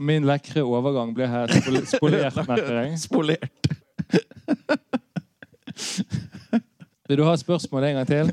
Min lekre overgang ble her spol- spolert, merker jeg. Spolert. Vil du ha spørsmål en gang til?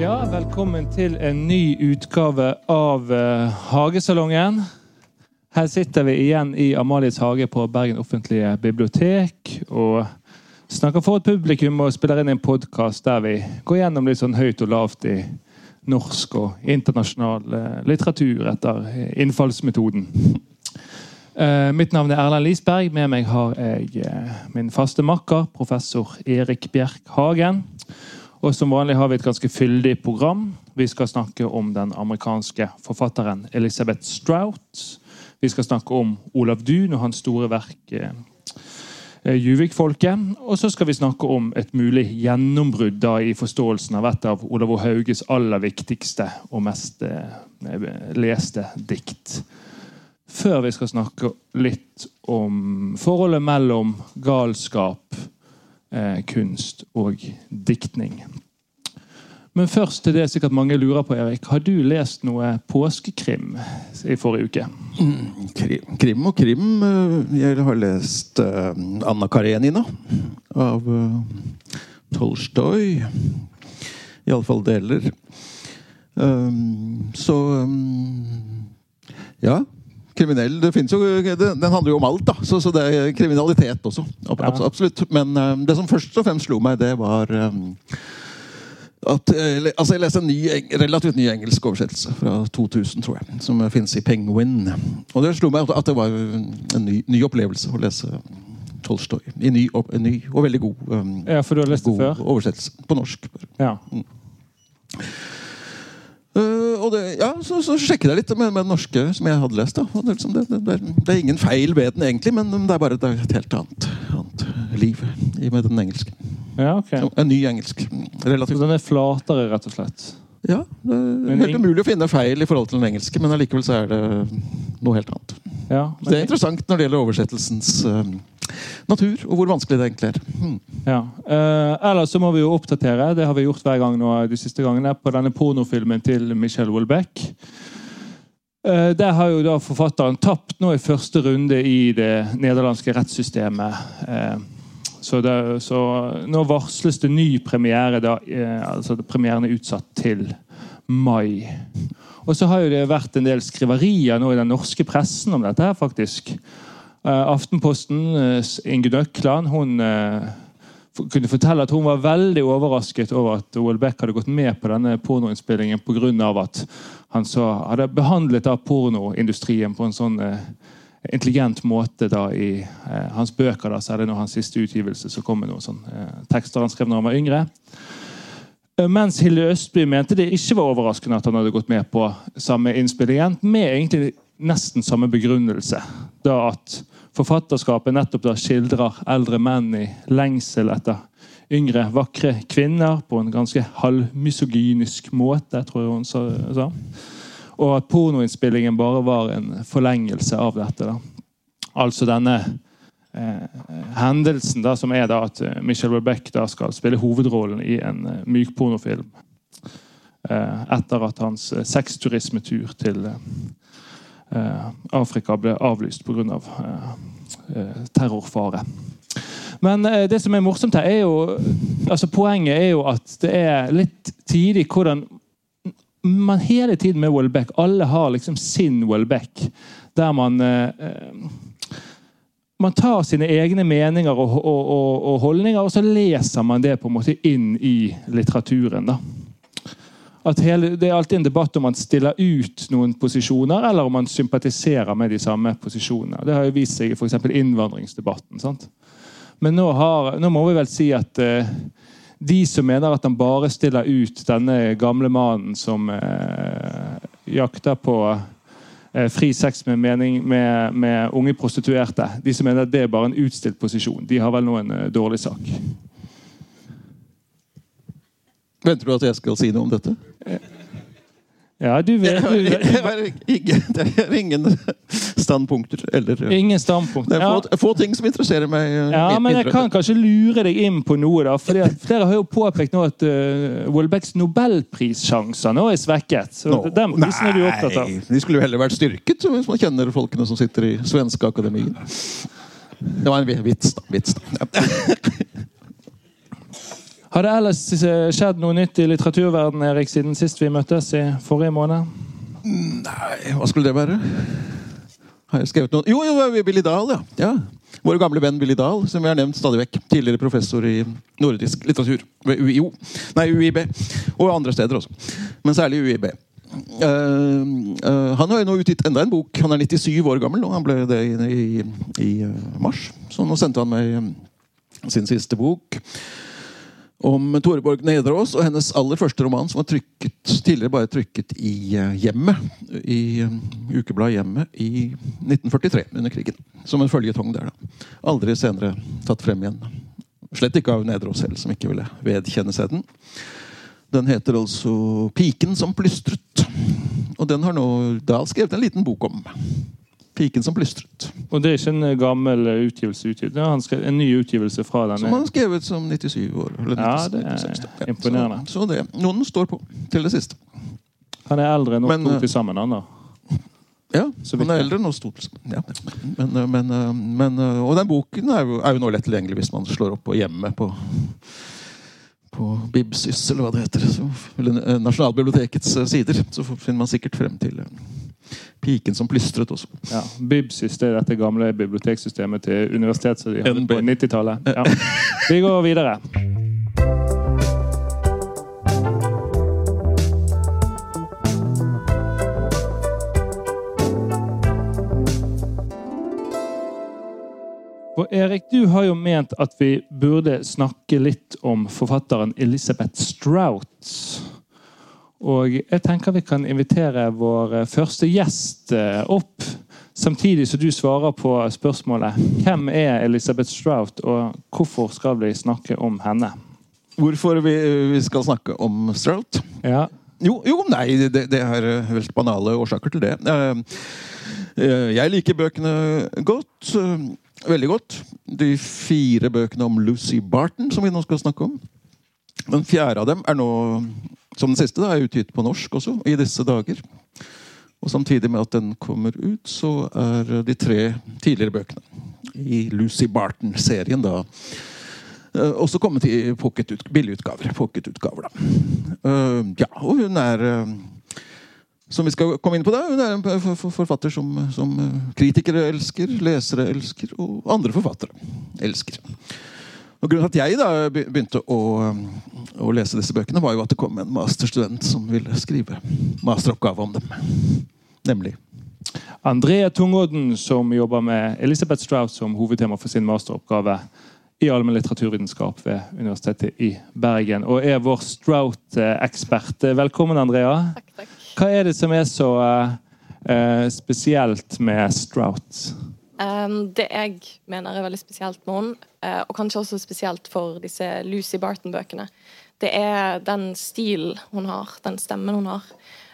Ja, velkommen til en ny utgave av uh, Hagesalongen. Her sitter vi igjen i Amalies hage på Bergen offentlige bibliotek og snakker for et publikum og spiller inn en podkast der vi går gjennom litt sånn høyt og lavt i norsk og internasjonal uh, litteratur etter eh, innfallsmetoden. Uh, mitt navn er Erlend Lisberg. Med meg har jeg min faste makker, professor Erik Bjerk Hagen. Og som vanlig har vi et ganske fyldig program. Vi skal snakke om den amerikanske forfatteren Elizabeth Strout. Vi skal snakke om Olav Duun og hans store verk eh, eh, Juvik-folket. Og så skal vi snakke om et mulig gjennombrudd i forståelsen av et av Olav O. Hauges aller viktigste og mest eh, leste dikt. Før vi skal snakke litt om forholdet mellom galskap, eh, kunst og diktning. Men først til det sikkert mange lurer på, Erik. Har du lest noe påskekrim i forrige uke? Krim, krim og krim. eh, Jeg har lest eh, Anna Karenina av uh, Tolstoy. Iallfall deler. Så um, Ja. Kriminell det finnes jo, det, Den handler jo om alt, da. Så, så det er kriminalitet også. Ab, Ja. absolutt. Men um, det som først og fremst slo meg, det var um, at, eh, altså jeg leste en ny, relativt ny engelsk oversettelse fra 2000, tror jeg. Som finnes i Penguin. Og det slo meg at- det var en ny, ny opplevelse å lese Tolstoy. I ny, en ny og veldig god, um, Ja, for du har lest det før? oversettelse. På norsk. Ja. Eh, og det, ja, så, så sjekket jeg litt med, med den norske som jeg hadde lest. Det, liksom, det, det, det, er, ingen feil ved den, egentlig, men det er bare er et helt annet, annet liv med den engelske. ja, okay. En ny engelsk. Så den er flatere, rett og slett? Ja, det er helt umulig å finne feil i forhold til den engelske, men allikevel så er det noe helt annet. Ja, det er interessant når det gjelder oversettelsens uh, natur, og hvor vanskelig det egentlig er. Hmm. ja. Uh, ellers så må vi jo oppdatere, det har vi gjort hver gang nå de siste gangene, på denne pornofilmen til Michelle Wolbeck. Uh, der har jo da forfatteren tapt nå i første runde i det nederlandske rettssystemet. Eh, så, det, så nå varsles det ny premiere. da, eh, altså Premieren er utsatt til mai. Og så har jo det vært en del skriverier nå i den norske pressen om dette her, faktisk. Aftenposten, Aftenpostens Ingunn Økland hun eh, kunne fortelle at hun var veldig overrasket over at Houellebecq hadde gått med på denne pornoinnspillingen pga. at han så hadde behandlet da pornoindustrien på en sånn eh, intelligent måte da i eh, hans bøker. da, Særlig når hans siste utgivelse så kom med noen sånn, eh, tekster han skrev når han var yngre. Eh, Mens Hilde Østby mente det ikke var overraskende at han hadde gått med på samme innspillingen, med egentlig nesten samme begrunnelse. Da at forfatterskapet nettopp da skildrer eldre menn i lengsel etter yngre, vakre kvinner på en ganske halvmisogynisk måte, tror jeg hun sa. Og at pornoinnspillingen bare var en forlengelse av dette. da. Altså denne eh, hendelsen da, som er da at eh, Michelle Rebecque skal spille hovedrollen i en eh, mykpornofilm. Eh, etter at hans eh, sexturismetur til eh, Afrika ble avlyst pga. Av, eh, eh, terrorfare. Men eh, det som er morsomt her, er jo altså Poenget er jo at det er litt tidlig hvordan man hele tiden med Welbeck Alle har liksom sin Welbeck, der man eh, eh, man tar sine egne meninger og, og, og, og holdninger, og så leser man det på en måte inn i litteraturen. da. hele, Det er alltid en debatt om man stiller ut noen posisjoner, eller om man sympatiserer med de samme posisjonene. Det har jo vist seg i f.eks. innvandringsdebatten. sant? Men nå, har, nå, må vi vel si at uh, de som mener at han bare stiller ut denne gamle mannen som eh, jakter på eh, fri sex med, mening, med, med, unge prostituerte, de som mener at det er bare en utstilt posisjon, de har vel nå en dårlig sak. Venter du at jeg skal si noe om dette? Ja, du vet, du vet. Det er ingen standpunkter. Eller, ingen standpunkter. Det er få, få, ting som interesserer meg. Eh, ja, men Jeg kan kanskje lure deg inn på noe. da, for Flere har jo påpekt nå at uh, Wolbecks nobelprissjanser nå er svekket. så no, Den prisen er du opptatt av. De skulle jo heller vært styrket, hvis man kjenner folkene som sitter i svenske akademien. Det var en vits, da. Vits, da. Har det ellers skjedd noe nytt i litteraturverdenen Erik, siden sist vi møttes i forrige måned? Nei, hva skulle det være? Har jeg skrevet noen? Jo, jo, Billy Dahl, ja. ja. Vår gamle venn Billy Dahl, som vi har nevnt stadig vekk. Tidligere professor i nordisk litteratur ved UiO. Nei, UiB. Og andre steder også. Men særlig UiB. Uh, uh, han har jo nå utgitt enda en bok. Han er 97 år gammel nå. Han ble det i, i, i uh, mars. Så nå sendte han meg sin siste bok om Toreborg Nedreås og hennes aller første roman, som var trykket, tidligere bare trykket i uh, Hjemmet. I uh, ukebladet Hjemmet i 1943, under krigen. Som en føljetong der. da. Aldri senere tatt frem igjen. Slett ikke av Nedreås selv, som ikke ville vedkjenne seg den. Den heter altså 'Piken som plystret'. Og den har nå Dahl skrevet en liten bok om. Piken som plystret. Og det er ikke en eh, gammel eh, utgivelse? utgivelse. Han skrev en ny utgivelse fra denne? Som han har skrevet som 97 år. Eller 96, ja, det er 96, imponerende. Så, så, det, noen står på til det siste. Han er eldre enn oss to eh, til sammen, han da? Ja, han er eldre enn oss to. Ja. Men, men, men, og den boken er jo, er jo nå lett tilgjengelig hvis man slår opp på hjemmet på på Bibsys, eller hva det heter. Så, eller Nasjonalbibliotekets sider. Så finner man sikkert frem til Piken som plystret også. Ja, Bibsys det er dette gamle biblioteksystemet til universitetet som de hadde på 90-tallet. Ja. Vi går videre. Og Erik, du har jo ment at vi burde snakke litt om forfatteren Elisabeth Strout. Og jeg tenker vi kan invitere vår eh, første gjest eh, opp. Samtidig som du svarer på spørsmålet hvem er Elisabeth Strout, og hvorfor skal vi snakke om henne? Hvorfor vi, vi skal snakke om Strout? Ja. Jo, jo, nei, det, det er helt banale årsaker til det. Eh, jeg liker bøkene godt. Veldig godt. De fire bøkene om Lucy Barton, som vi nå skal snakke om. Den fjerde av dem er nå som den siste da, er utgitt på norsk også, i disse dager. Og Samtidig med at den kommer ut, så er de tre tidligere bøkene i Lucy Barton-serien da uh, også kommet i pocket billigutgaver. Pocketutgaver, da. Uh, ja, og hun er uh, som vi skal komme inn på da, Hun er en forfatter som, som kritikere elsker, lesere elsker, og andre forfattere elsker. Og grunnen til at jeg da begynte å, å, lese disse bøkene, var jo at det kom en masterstudent som ville skrive masteroppgave om dem. Nemlig Andrea Tungodden, som jobber med Elisabeth Strauss som hovedtema for sin masteroppgave i allmenn litteraturvitenskap ved Universitetet i Bergen. Og er vår Strout-ekspert. Velkommen, Andrea. Takk, takk. Hva er det som er så uh, spesielt med Strout? Um, det jeg mener er veldig spesielt med henne, uh, og kanskje også spesielt for disse Lucy Barton-bøkene, det er den stilen hun har, den stemmen hun har.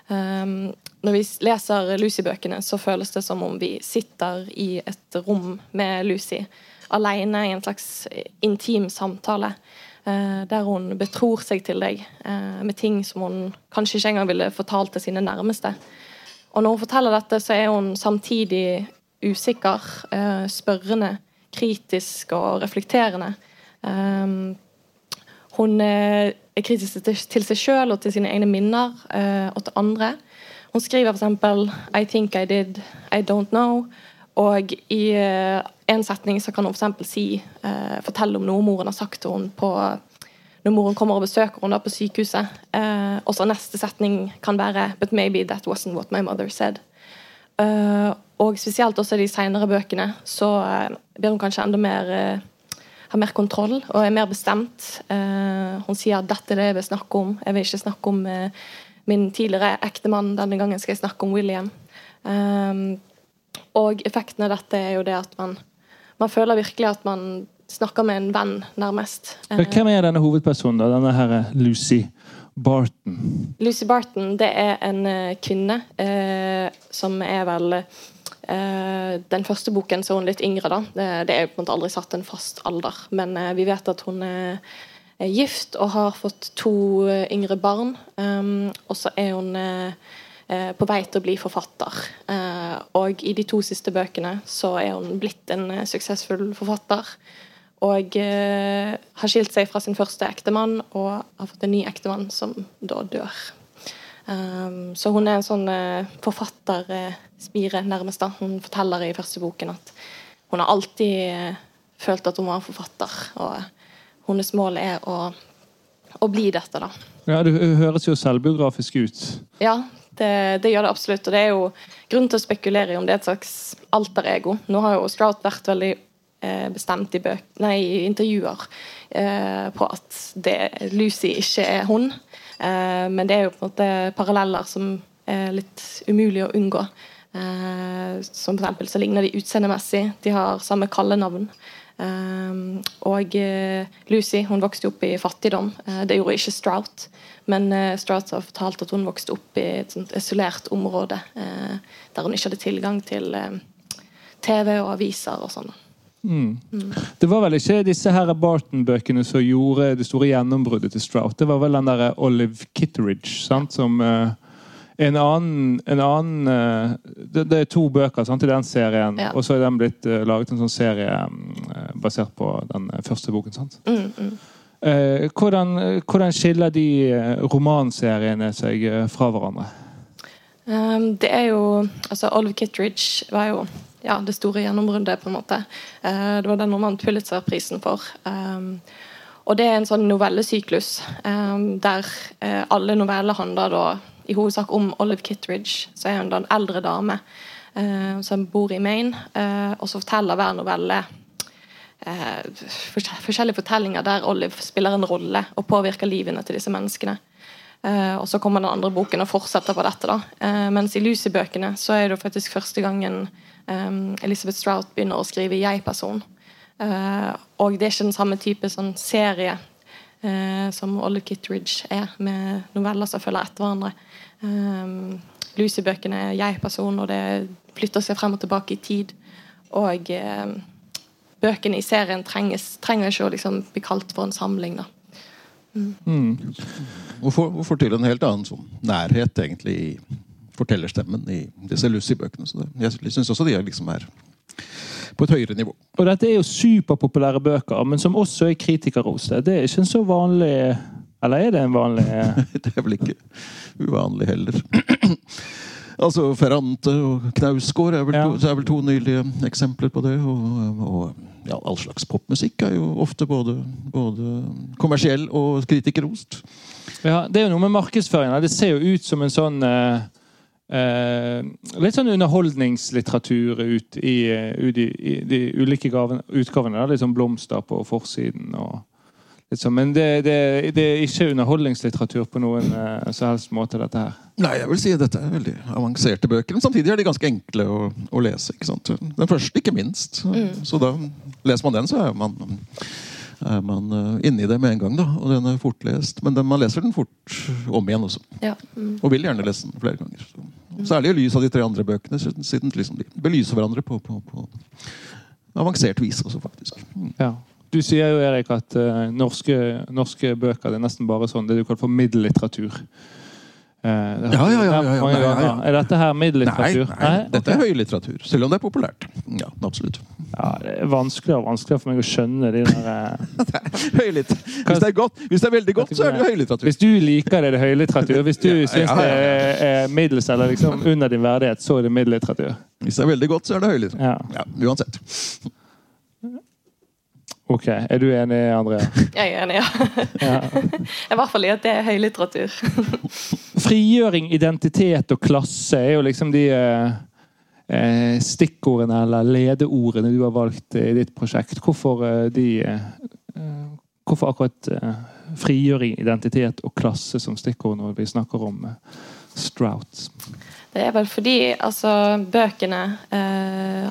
Um, når vi leser Lucy-bøkene, så føles det som om vi sitter i et rom med Lucy, alene i en slags intim samtale. Uh, der hun betror seg til deg uh, med ting som hun kanskje ikke engang ville fortalt til sine nærmeste. Og når hun forteller dette, så er hun samtidig usikker, eh, spørrende, kritisk og reflekterende. Um, hun er kritisk til seg sjøl og til sine egne minner uh, og til andre. Hun skriver f.eks.: I think I did, I don't know. Og i en setning så kan hun f.eks. si fortelle om noe moren har sagt til henne når moren kommer og besøker henne på sykehuset. Eh, og så neste setning kan være But maybe that wasn't what my mother said. Eh, og spesielt også de senere bøkene så eh, blir hun kanskje enda mer eh, har mer kontroll og er mer bestemt. Hun sier at 'dette er det jeg vil snakke om'. Jeg vil ikke snakke om min tidligere ektemann. Denne gangen skal jeg snakke om William. Og effekten av dette er jo det at man, man føler virkelig at man snakker med en venn, nærmest. Hvem er denne hovedpersonen? da? Denne her Lucy Barton. Lucy Barton det er en eh, kvinne eh, som er vel eh, Den første boken så hun litt yngre. da. Det, det er på en måte aldri satt en fast alder. Men eh, vi vet at hun er, er gift og har fått to eh, yngre barn. Og så er hun eh, eh, på vei til å bli forfatter. Eh, og i de to siste bøkene så er hun blitt en eh, suksessfull forfatter. Og eh, har skilt seg fra sin første ektemann og har fått en ny ektemann som da dør. Um, så hun er en sånn eh, forfatterspire, nærmest. da. Hun forteller i første boken at hun har alltid eh, følt at hun var en forfatter. Og hennes mål er å, å bli dette, da. Ja, Det høres jo selvbiografisk ut. Ja, det, det gjør det absolutt. Og det er jo grunn til å spekulere i om det er et slags alter ego. Nå har jo Strout vært veldig bestemt i, nei, i intervjuer eh, på at det, Lucy ikke er hun. Eh, men det er jo på en måte paralleller som er litt umulig å unngå. Eh, som eksempel så ligner de utseendemessig. De har samme kallenavn. Um, og eh, Lucy hun vokste opp i fattigdom. Eh, det gjorde ikke Strout. Men eh, Strout har fortalt at hun vokste opp i et sånt isolert område eh, der hun ikke hadde tilgang til eh, TV og aviser og sånn. Det var vel ikke disse her Barton-bøkene som gjorde det store gjennombruddet til Strout. Det var vel den der Olive Kitteridge sant? som uh, en annen, en annen uh, det, det er to bøker sant, i den serien, Ja. og så er den blitt uh, laget en sånn serie eh, basert på den eh, første boken. sant? Mm, mm. Eh, hvordan, hvordan skiller de eh, romanseriene seg eh, fra hverandre? Um, det er jo altså Olive Kitteridge var jo ja, det store gjennombruddet, på en måte. Eh, det var den hun vant Pulitzer-prisen for. Um, og det er en sånn novellesyklus um, der eh, alle noveller handler da i hovedsak om Olive Kittridge, Så er hun da en eldre dame eh, som bor i Maine, og så forteller hver novelle forskjellige fortellinger der Olive spiller en rolle og påvirker livene til disse menneskene. Eh, og så kommer den andre boken og fortsetter på dette. da. Eh, mens i Lucy-bøkene så er det faktisk første gangen eh, Elizabeth Strout begynner å skrive jeg-person. Uh, og det er ikke den samme type sånn serie uh, som Olive Kittredge er, med noveller som følger etter hverandre. Um, Lucy-bøkene er jeg-person, og det flytter seg frem og tilbake i tid. Og uh, bøkene i serien trenges, trenger ikke å liksom bli kalt for en samling. da. Og får, og får til en helt annen sånn nærhet egentlig i fortellerstemmen i disse Lucy-bøkene. Så det, jeg syns også de er liksom er på et høyere nivå. Og dette er jo superpopulære bøker, men som også er kritikerroste. Det er ikke en så vanlig Eller er det en vanlig Det er vel ikke uvanlig heller. altså Ferrante og Knausgård er vel, Ja. to, er vel to nylige eksempler på det. Og, og ja, all slags popmusikk er jo ofte både, både kommersiell og kritikerrost. Ja, Det er jo noe med markedsføringen. Det ser jo ut som en sånn eh, Litt sånn underholdningslitteratur ut i, eh, ut i, i de ulike gaven, utgavene. Da. Litt sånn blomster på forsiden. og litt sånn. Men det, det, det er ikke underholdningslitteratur på noen eh, så helst måte, dette her. Nei, jeg vil si at dette er veldig avanserte bøker. Men samtidig er de ganske enkle å, å lese. ikke sant? Den første, ikke minst. Så, så da leser man den, så er man, er man inni inne i det med en gang. da, Og den er fortlest. Men den, man leser den fort om igjen også. Ja. Mm. Og vil gjerne lese den flere ganger. Så, særlig i lys av de tre andre bøkene, siden liksom de belyser hverandre på, på, på avansert vis også, faktisk. Mm. Ja. Du sier jo, Erik, at uh, norske, norske bøker det er nesten bare sånn det du kaller for middellitteratur. Det Ja, ja, ja, ja, ja, ja. Er dette her Nei, middellitteratur? nei, dette er høylitteratur. Selv om det er populært. Ja, absolutt. Ja, det er vanskeligere og vanskeligere for meg å skjønne de der eh, Høylitt. Hvis det er godt, hvis det er veldig godt, så er det høylitteratur. Hvis du liker det, er det høylitteratur. Hvis du Ja, syns det er, middels eller liksom under din verdighet, så er det middellitteratur. Hvis det er veldig godt, så er det høylitteratur. Ja. Ja, uansett. Ok, Er du enig, Andrea? Jeg er enig, ja. Ja. I hvert fall i at det er høylitteratur. Frigjøring, identitet og klasse er jo liksom de eh, eh, stikkordene eller ledeordene du har valgt i ditt prosjekt. Hvorfor eh, de eh, eh, Hvorfor akkurat eh, frigjøring, identitet og klasse som stikkord når vi snakker om Strout? Det er vel fordi altså, bøkene eh,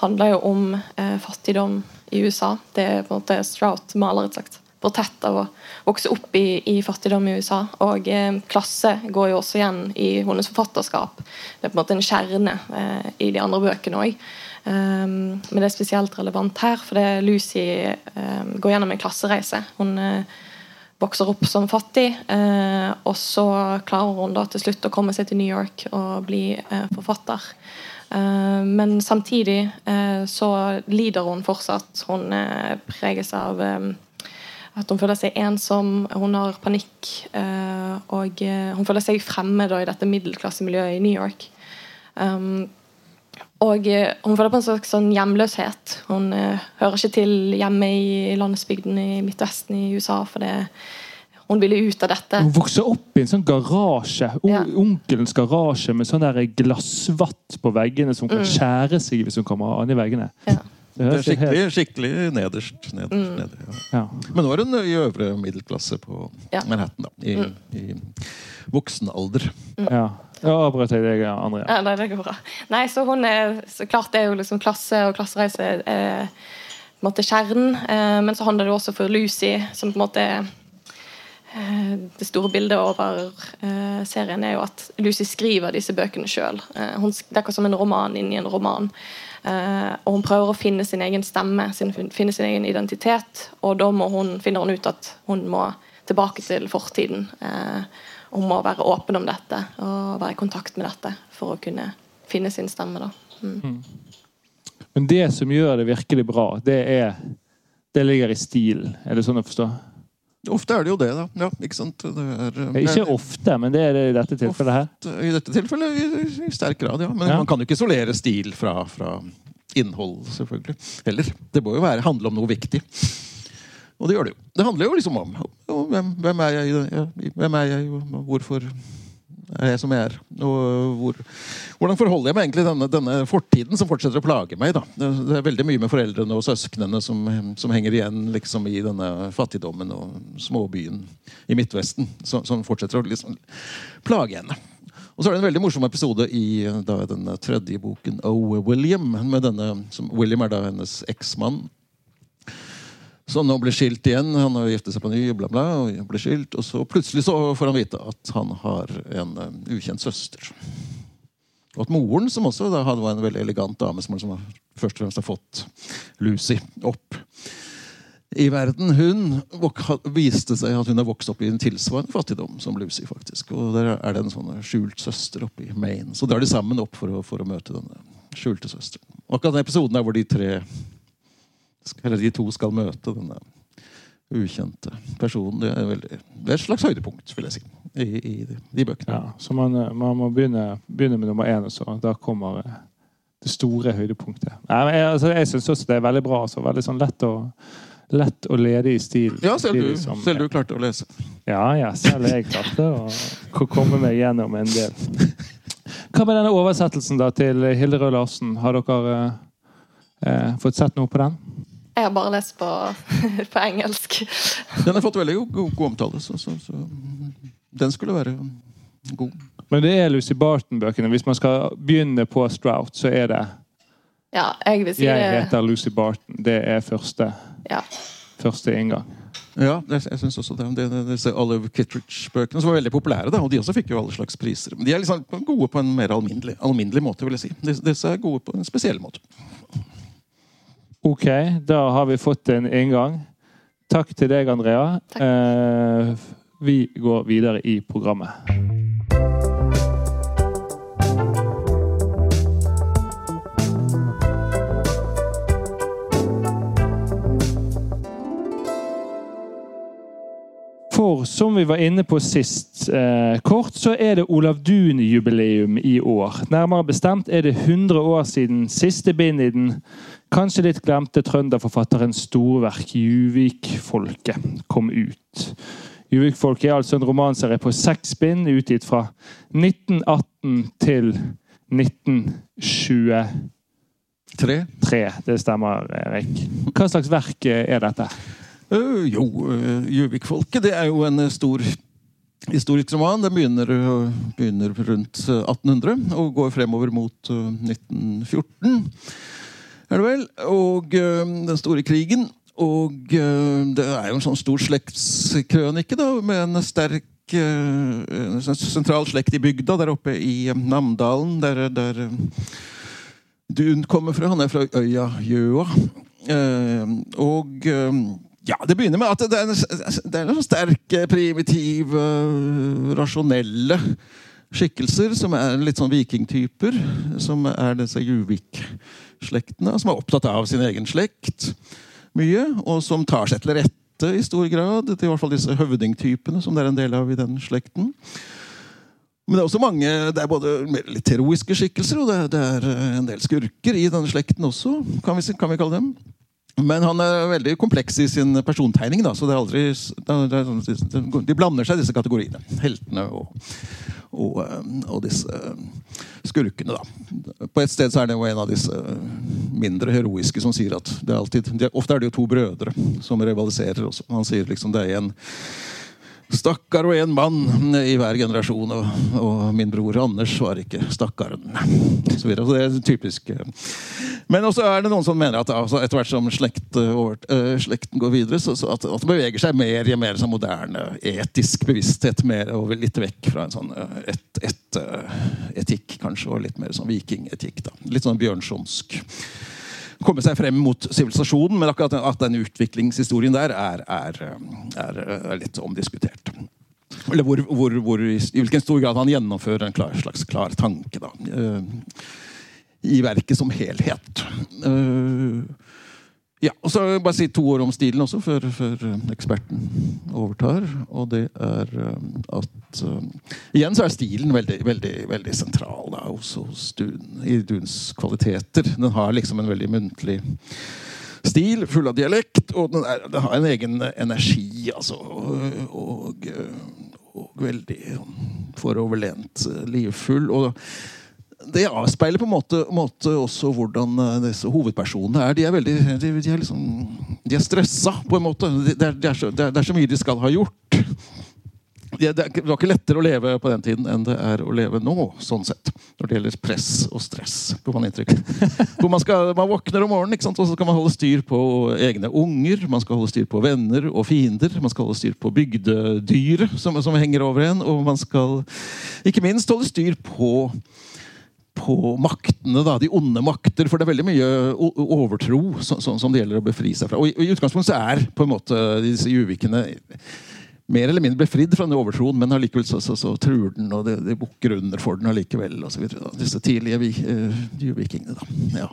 handler jo om eh, fattigdom i USA. Det er på en måte Strout maler et slags portrett av å vokse opp i, i fattigdom i USA. Og eh, klasse går jo også igjen i hennes forfatterskap. Det er på en måte en kjerne eh, i de andre bøkene òg. Um, men det er spesielt relevant her, fordi Lucy um, går gjennom en klassereise. Hun uh, vokser opp som fattig, uh, og så klarer hun da til slutt å komme seg til New York og bli uh, forfatter. Men samtidig så lider hun fortsatt. Hun preges av at hun føler seg ensom, hun har panikk. og hun føler seg fremmed i dette middelklassemiljøet i New York. Um, og eh, hun føler på en slags sånn hjemløshet. Hun hører ikke til hjemme i landsbygden i Midtvesten i USA. for det hun ville ut av dette. Hun vokser opp i en sånn garasje. Ja. Onkelens garasje med sånn der glassvatt på veggene som kan Mm. skjære seg hvis hun kommer an i veggene. Ja. Det Det er skikkelig, skikkelig nederst. nederst, Mm. nederst ja. ja. Men nå er hun i øvre middelklasse på Ja. Manhattan. da, I, Mm. i voksen alder. ja. Ja, avbrøt jeg deg, Andrea. Ja, nei, det går bra. Nei, så hun er så klart det er jo liksom klasse og klassereise er, på en måte kjernen. Eh, men så handler det også for Lucy, som på en måte er eh, Det store bildet over eh, serien er jo at Lucy skriver disse bøkene sjøl. Eh, det er som en roman inni en roman. Eh, og hun prøver å finne sin egen stemme, finne sin egen identitet. Og da hun, finner hun ut at hun må tilbake til fortiden. Eh, hun må være åpen om dette og være i kontakt med dette for å kunne finne sin stemme. Da. Mm. Men det som gjør det virkelig bra, det er Det ligger i stilen. Er det sånn å forstå? Ofte er det jo det, da. Ja, ikke sant? Det er, Ikke ofte, men det er det i dette tilfellet her. I dette tilfellet i, i sterk grad, ja. Men Ja. man kan jo ikke isolere stil fra, fra innhold, selvfølgelig. Heller. Det må jo være, handle om noe viktig. Og det gjør det jo. Det handler jo liksom om, om hvem, hvem er jeg, hvem er jeg, og hvorfor er som jeg er? Og hvor, hvordan forholder jeg meg egentlig denne, denne fortiden som fortsetter å plage meg? da? Det, det er veldig mye med foreldrene og søsknene som, som henger igjen liksom i denne fattigdommen og småbyen i Midtvesten, som, som fortsetter å liksom plage henne. Og så er det en veldig morsom episode i da, denne tredje boken, O. William. Med denne, som, William er da hennes eksmann. Som nå blir skilt igjen. Han har giftet seg på ny, bla, bla, og ble skilt. Og så plutselig så får han vite at han har en eh, ukjent søster. Og at moren, som også da hadde var en veldig elegant dame, som som først og fremst har fått Lucy opp i verden, hun viste seg at hun har vokst opp i en tilsvarende fattigdom som Lucy. faktisk. Og Der er det en sånn skjult søster oppe i Maine. Så drar de sammen opp for å, for å møte denne skjulte søsteren. Akkurat den episoden der hvor de tre eller de to skal møte denne ukjente personen, det er, veldig, det er et slags høydepunkt, vil jeg si, i, i de, de bøkene. Ja, så man, man må begynne, begynne med nummer én, og så da kommer det store høydepunktet. Nei, jeg, altså, syns også det er veldig bra. Så veldig sånn lett å, lett og ledig i stil. Ja, selv du, som- selv du klarte å lese. Ja, ja, selv jeg klarte å komme meg gjennom en del. Hva med denne oversettelsen da til Hilde Røe Larsen? Har dere eh, eh, fått sett noe på den? Jeg har bare lest på, på engelsk. Den har fått veldig god, god, god omtale, så, så, så den skulle være god. Men det er Lucy Barton-bøkene. Hvis man skal begynne på Strout, så er det Ja, jeg vil si 'Jeg det. heter Lucy Barton'. Det er første, Ja. første inngang. Ja, jeg, jeg synes også det. det, det disse Olive Kittredge-bøkene som var veldig populære, da, og de også fikk jo alle slags priser. Men de er liksom gode på en mer alminnelig, alminnelig måte, vil jeg si. Disse er gode på en spesiell måte. Ok, da har vi fått en inngang. Takk til deg, Andrea. Takk. Eh, vi går videre i programmet. For som vi var inne på sist eh, kort, så er det Olav Duun-jubileum i år. Nærmere bestemt er det 100 år siden siste bind i den kanskje litt glemte trønderforfatterens storverk 'Juvik-folket' kom ut. 'Juvik-folket' er altså en romanserie på seks bind, utgitt fra 1918 til 1923. Tre. Det stemmer, Erik. Hva slags verk er dette? Uh, jo, Juvik-folket det er jo en stor historisk roman. Den begynner, uh, begynner rundt 1800 og går fremover mot 1914. Er det vel? Og den store krigen. Og det er jo en sånn stor slektskrønike da, med en sterk en sentral slekt i bygda der oppe i Namdalen, der, der Dun kommer fra. Han er fra øya Gjøa. Og ja, Det begynner med at det er, det er noen sterke, primitive, rasjonelle skikkelser som er litt sånn vikingtyper. Som er disse Juvik-slektene, som er opptatt av sin egen slekt mye. Og som tar seg til rette i stor grad, til i hvert fall disse høvdingtypene som det er en del av i den slekten. Men det er også mange, det er både litt heroiske skikkelser og det er, det er en del skurker i denne slekten også, kan vi, kan vi kalle dem. Men han er veldig kompleks i sin persontegning. Da, så det er aldri, sånn De blander seg, disse kategoriene. Heltene og, og, eh, og, disse skurkene. Da. På et sted så er det jo en av disse mindre heroiske som sier at det er alltid, Ofte er det jo to brødre som rivaliserer. Også. Han sier liksom det er en Stakkar og en mann i hver generasjon. Og, og, min bror Anders var ikke stakkaren. Så, så det er typisk. Men også er det noen som mener at altså, etter hvert som slekt, uh, slekten går videre, så, så at, at, det beveger seg mer i mer sånn moderne etisk bevissthet. Mer, og litt vekk fra en sånn et, et, uh, etikk, kanskje, og litt mer sånn vikingetikk. Litt sånn bjørnsonsk komme seg frem mot sivilisasjonen. Men akkurat at den utviklingshistorien der er, er, er, er litt omdiskutert. Eller hvor, hvor, hvor, i hvilken stor grad han gjennomfører en klar, slags klar tanke da, uh, i verket som helhet. Uh, ja, og så bare si to ord om stilen også, før, før eh, eksperten overtar. Og det er eh, at uh, Igjen så er stilen veldig, veldig, veldig sentral da, hos, hos Dun, i Duns kvaliteter. Den har liksom en veldig muntlig stil, full av dialekt, og den, er, den har en egen energi, altså. Og, og, og veldig foroverlent, livfull. og det avspeiler på en måte, måte, også hvordan eh, disse hovedpersonene er. De er veldig, de, de er, liksom, de er stressa, på en måte. Det er, de er, så, det er, så, mye de skal ha gjort. Det, var ikke lettere å leve på den tiden enn det er å leve nå, sånn sett. Når det gjelder press og stress. Får man Hvor man, skal, man våkner om morgenen, og så skal man holde styr på egne unger. Man skal holde styr på venner og fiender. Man skal holde styr på bygdedyret som, som henger over en. Og man skal ikke minst holde styr på på maktene, da, de onde makter. For det er veldig mye overtro som, som, det gjelder å befri seg fra. Og i, i utgangspunktet så er på en måte disse juvikene mer eller mindre befridd fra den overtroen, men allikevel så, så, så, truer den, og det, det bukker under for den allikevel. Og så videre, da. Disse tidlige vi, uh, juvikingene, da. Ja.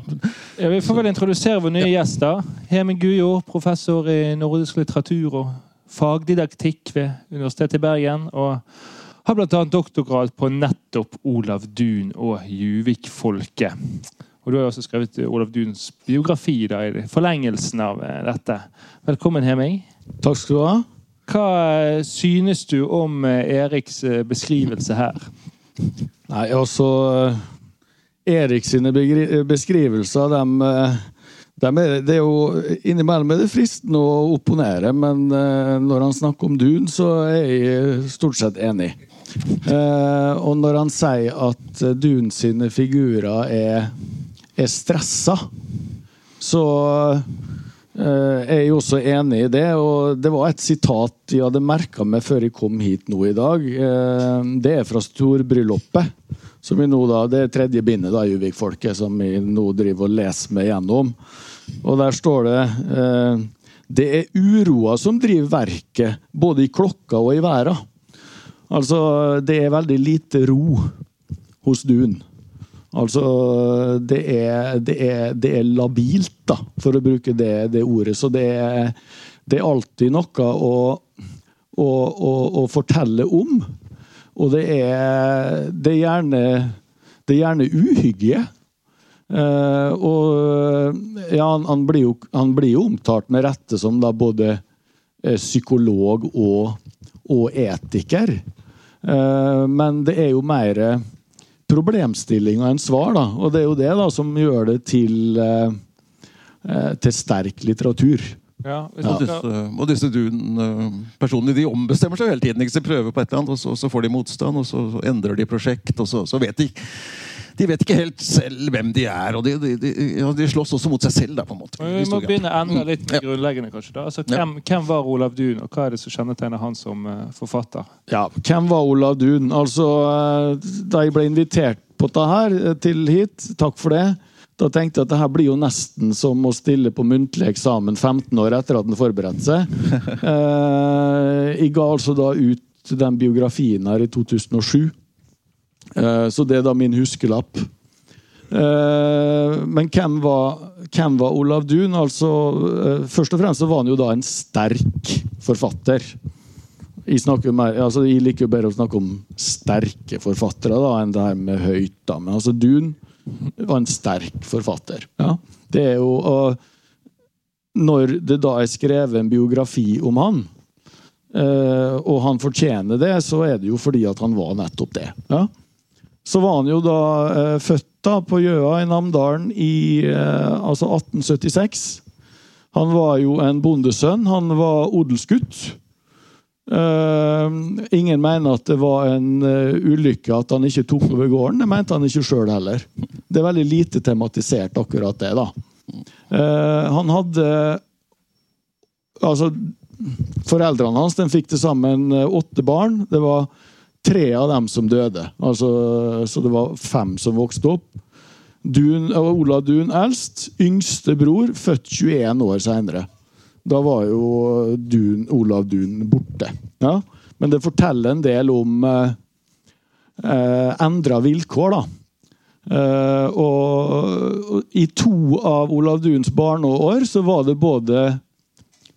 ja. vi får vel introdusere vår nye ja. gjest, da. Hemin Gujord, professor i nordisk litteratur og fagdidaktikk ved Universitetet i Bergen. og har bl.a. doktorgrad på nettopp Olav Duun og Juvik-folket. Og Du har også skrevet Olav Duuns biografi da, i forlengelsen av eh, dette. Velkommen, Heming. Takk skal du ha. Hva eh, synes du om eh, Eriks beskrivelse her? Nei, altså Eriks beskrivelser, de, de er, det er jo Innimellom er det fristende å opponere, men når han snakker om Dun, så er jeg stort sett enig. Uh, og når han sier at Dun sine figurer er, er stressa, så uh, er jeg også enig i det. Og det var et sitat jeg hadde merka meg før jeg kom hit nå i dag. Uh, det er fra storbryllupet. Som vi nå da, Det er tredje bindet da, Juvik-folket, som vi nå driver og leser meg gjennom. Og der står det Det er uroa som driver verket, både i klokka og i verda. Altså, det er veldig lite ro hos duen. Altså, det er, det er, det er labilt, da, for å bruke det, det ordet. Så det er, det er alltid noe å, å, å, å fortelle om. Og det er, det er gjerne det er gjerne uhygge. Uh, og ja, han, han, blir jo, han, blir jo, omtalt med rette som da både eh, psykolog og, og etiker. Eh, men det er jo mer problemstillinger enn svar, da. Og det er jo det da som gjør det til, eh, eh, til sterk litteratur. Ja, og, disse, og disse Dune-personene de ombestemmer seg hele tiden. Ikke? De prøver på et eller annet, og så, så får de motstand, og så, så endrer de prosjekt. og så, så vet de de vet ikke helt selv hvem de er, og de, de, de, de slåss også mot seg selv. Da, på en måte. Vi må begynne enda litt med grunnleggende. kanskje da. Altså, hvem, ja. hvem, var Olav Duun, og hva er det som kjennetegner han som uh, forfatter? Ja, Hvem var Olav Duun? Altså, uh, Da jeg ble invitert på dette her, uh, til hit, takk for det, da tenkte jeg at det her blir jo nesten som å stille på muntlig eksamen 15 år etter at en forberedte seg. jeg ga altså da ut den biografien her i 2007. Eh, så det er da min huskelapp. Eh, men hvem var, hvem var Olav Duun? Altså, eh, først og fremst så var han jo da en sterk forfatter. Jeg, mer, altså, jeg liker jo bedre å snakke om sterke forfattere da, enn det her med høyt. Da. Men altså, Duun var en sterk forfatter. Ja. Det er jo og Når det da er skrevet en biografi om han, og han fortjener det, så er det jo fordi at han var nettopp det. Ja så var han jo da eh, født da på Gjøa i Namdalen i eh, altså 1876. Han var jo en bondesønn. Han var odelsgutt. Eh, ingen mener at det var en uh, ulykke at han ikke tok over gården. Det mente han ikke sjøl heller. Det er veldig lite tematisert, akkurat det. da. Uh, han hadde Altså, foreldrene hans den fikk til sammen åtte barn. Det var tre av dem som døde. Altså, så det var fem som vokste opp. Dun, Ola Dun eldst. Yngste bror, født 21 år seinere. Da var jo Dun, Olav Dun borte. Ja? Men det forteller en del om eh, eh endra vilkår, da. Eh, og, og i to av Olav Duns barneår så var det både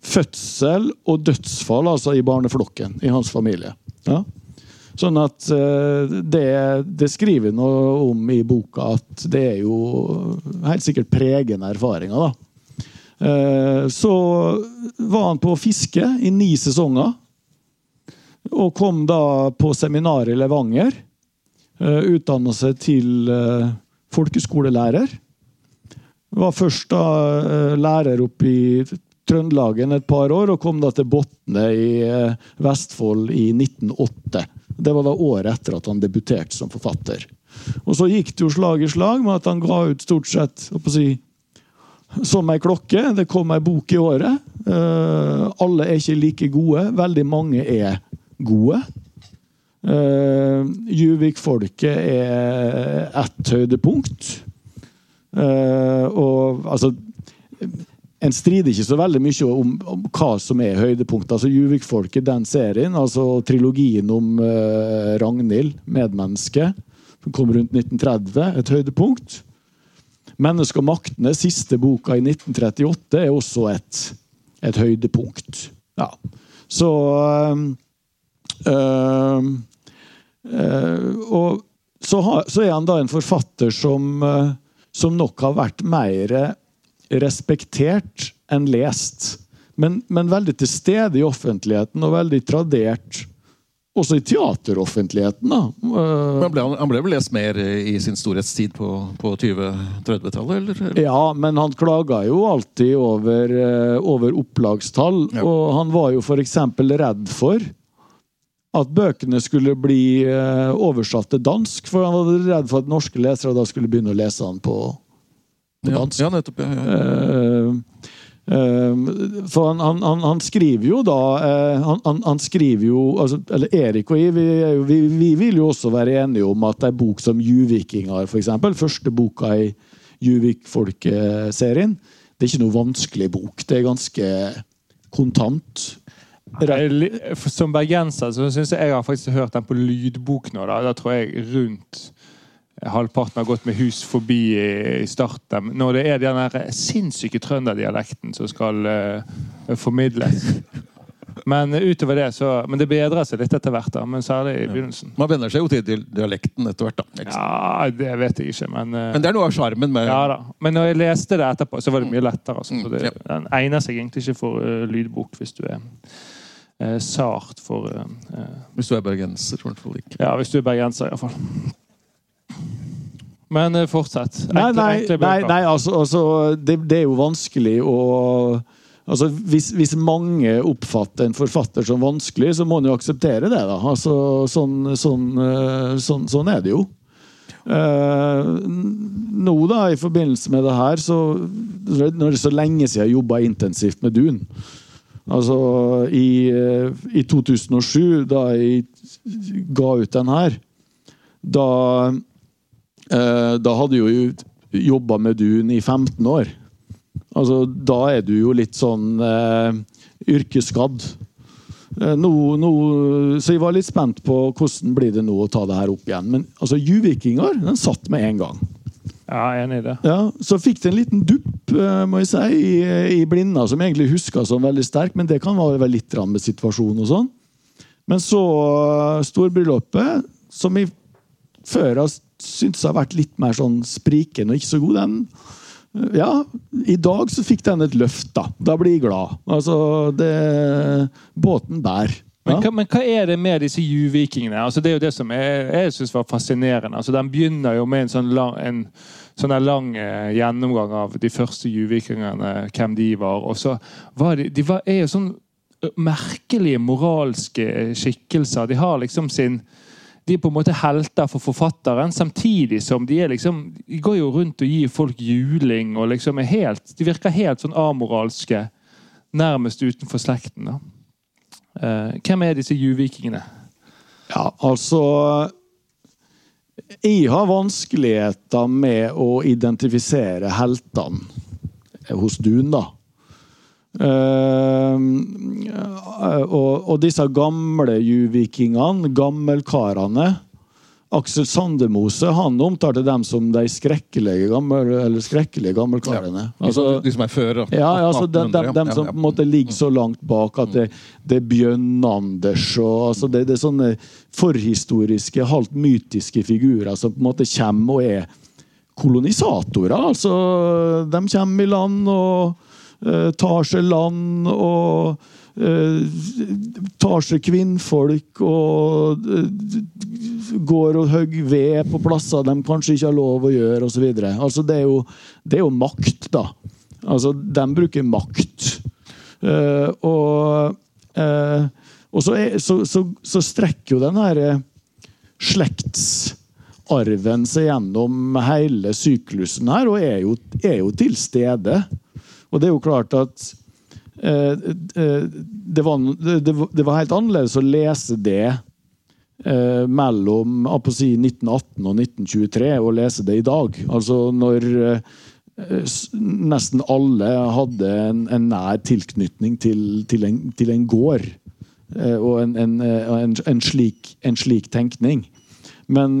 fødsel og dødsfall altså i barneflokken i hans familie. Ja? Sånn at eh, det, det skriver noe om i boka at det er jo helt sikkert pregende erfaringer. da. Eh, så var han på fiske i ni sesonger. Og kom da på seminar i Levanger. Eh, Utdanna seg til folkeskolelærer. Var først da lærer oppe i Trøndelagen et par år, og kom da til Botne i Vestfold i 1908. Det var da året etter at han debuterte som forfatter. Og så gikk det jo slag i slag med at han ga ut stort sett si, som ei klokke. Det kom ei bok i året. Uh, alle er ikke like gode. Veldig mange er gode. Uh, Juvik-folket er ett høydepunkt. Uh, og altså en strider ikke så veldig mye om, om hva som er høydepunktet. Altså Juvik-folket, den serien, altså trilogien om uh, Ragnhild, medmenneske, som kom rundt 1930, et høydepunkt. 'Mennesket og maktene', siste boka i 1938, er også et, et høydepunkt. Ja. Så øh, øh, øh, Og så, har, så, er han da en forfatter som, som nok har vært mer respektert enn lest. Men, men, veldig til stede i offentligheten, og veldig tradert også i teateroffentligheten. da. Han ble, han ble, vel lest mer i sin storhetstid på, på 20-30-tallet? eller? Ja, men han klaga jo alltid over, eh, over opplagstall. Ja. Og han var jo f.eks. redd for at bøkene skulle bli eh, oversatt til dansk. For han var redd for at norske lesere da skulle begynne å lese han på på dansk. Ja, ja nettopp. Ja, ja. Uh, uh, for han, han, han, skriver jo da uh, han, han, skriver jo altså, Eller Erik og jeg, vi, vi, vi, vil jo også være enige om at ei bok som 'Juvikinger', f.eks., første boka i Juvik-folkeserien, det er ikke noe vanskelig bok. Det er ganske kontant. Som bergenser så syns jeg jeg har faktisk hørt den på lydbok nå. Da, da tror jeg rundt halvparten har gått med hus forbi i starten. Når det er den sinnssyke trønderdialekten som skal uh, formidles. Men utover det så Men det bedrer seg litt etter hvert, da. Men særlig i begynnelsen. Man venner seg jo til dialekten etter hvert. da. Liksom. Ja, det vet jeg ikke, men eh, Men det er noe av sjarmen med Ja da. Men når jeg leste det etterpå, så var det mye lettere. Altså. Så Mm, det, ja. den egner seg egentlig ikke for uh, lydbok hvis du er sart for eh, eh, Hvis du er bergenser, i hvert fall ikke. Ja, hvis du er bergenser, iallfall. Men eh, fortsett. Enkle- nei, enkle nei, nei altså, altså det, det er jo vanskelig å Altså, hvis, hvis mange oppfatter en forfatter som vanskelig, så må en jo akseptere det. da. Altså, sånn, sånn, eh, sånn, sånn er det jo. Eh, nå, da, i forbindelse med det her, så Når det er så lenge siden jeg jobba intensivt med Dun Altså, i, i 2007, da jeg ga ut den her, da da hadde jo jobba med Dun i 15 år. Altså, da er du jo litt sånn eh, yrkesskadd. Eh, no, no, så jeg var litt spent på hvordan blir det nå å ta det her opp igjen. Men altså, Juvikinger den satt med en gang. Ja, enig i det. Ja, Så fikk det en liten dupp eh, må jeg si, i, i Blinda, som jeg egentlig huska som veldig sterk, men det kan være litt med situasjonen og sånn. Men så uh, storbryllupet, som jeg før har syntes har vært litt mer sånn sprikende og ikke så god, den eh, ja, i dag så fikk den et løft, da. Da blir jeg glad. Altså, det Båten bærer. Men, Ja. hva, men hva er det med disse juvikingene? Altså, det er jo det som jeg, jeg synes var fascinerende. Altså, den begynner jo med en sånn lang, en, sånn lang eh, gjennomgang av de første juvikingene, hvem de var. Og så var de, de var, er jo sånn merkelige moralske skikkelser. De har liksom sin de er på en måte helter for forfatteren, samtidig som de er liksom De går jo rundt og gir folk juling og liksom er helt De virker helt sånn amoralske, nærmest utenfor slekten. da. Uh, hvem er disse juvikingene? Ja, altså Jeg har vanskeligheter med å identifisere heltene hos Dun, da. Eh, og, disse gamle juvikingene, gammelkarene Aksel Sandemose han omtalte dem som de skrekkelige, gammel, eller skrekkelige gammelkarene. Altså, de som er før ja, ja, altså de, de, de, som på en måte ligger så langt bak at det, det er Bjørn-Anders og altså det, det er sånne forhistoriske, halvt mytiske figurer som på en måte kommer og er kolonisatorer. Altså, de kommer i land og eh, tar seg land og eh, tar seg kvinnfolk og eh, går og hogger ved på plasser de kanskje ikke har lov å gjøre, osv. Altså, det, er jo, det er jo makt, da. Altså, de bruker makt. Og og så, er, så, så, så strekker jo den her slektsarven seg gjennom hele syklusen her, og er jo, er jo til stede. Og det er jo klart at eh, eh, det, var, det, var- helt annerledes å lese det eh, mellom si 1918 og 1923 og lese det i dag. Altså når nesten alle hadde en, en nær tilknytning til, til, en, til en gård. Og en, en, slik, en slik tenkning. Men,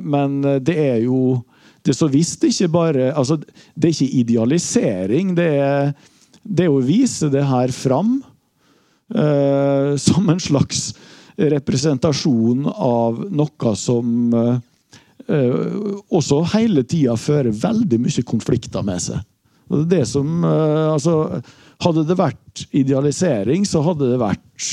men det er jo Det er så visst ikke bare altså, Det er ikke idealisering. Det er, det er å vise det her fram uh, som en slags representasjon av noe som eh, også hele tida fører veldig mye konflikter med seg. Det som uh, altså, Hadde det vært idealisering, så hadde det vært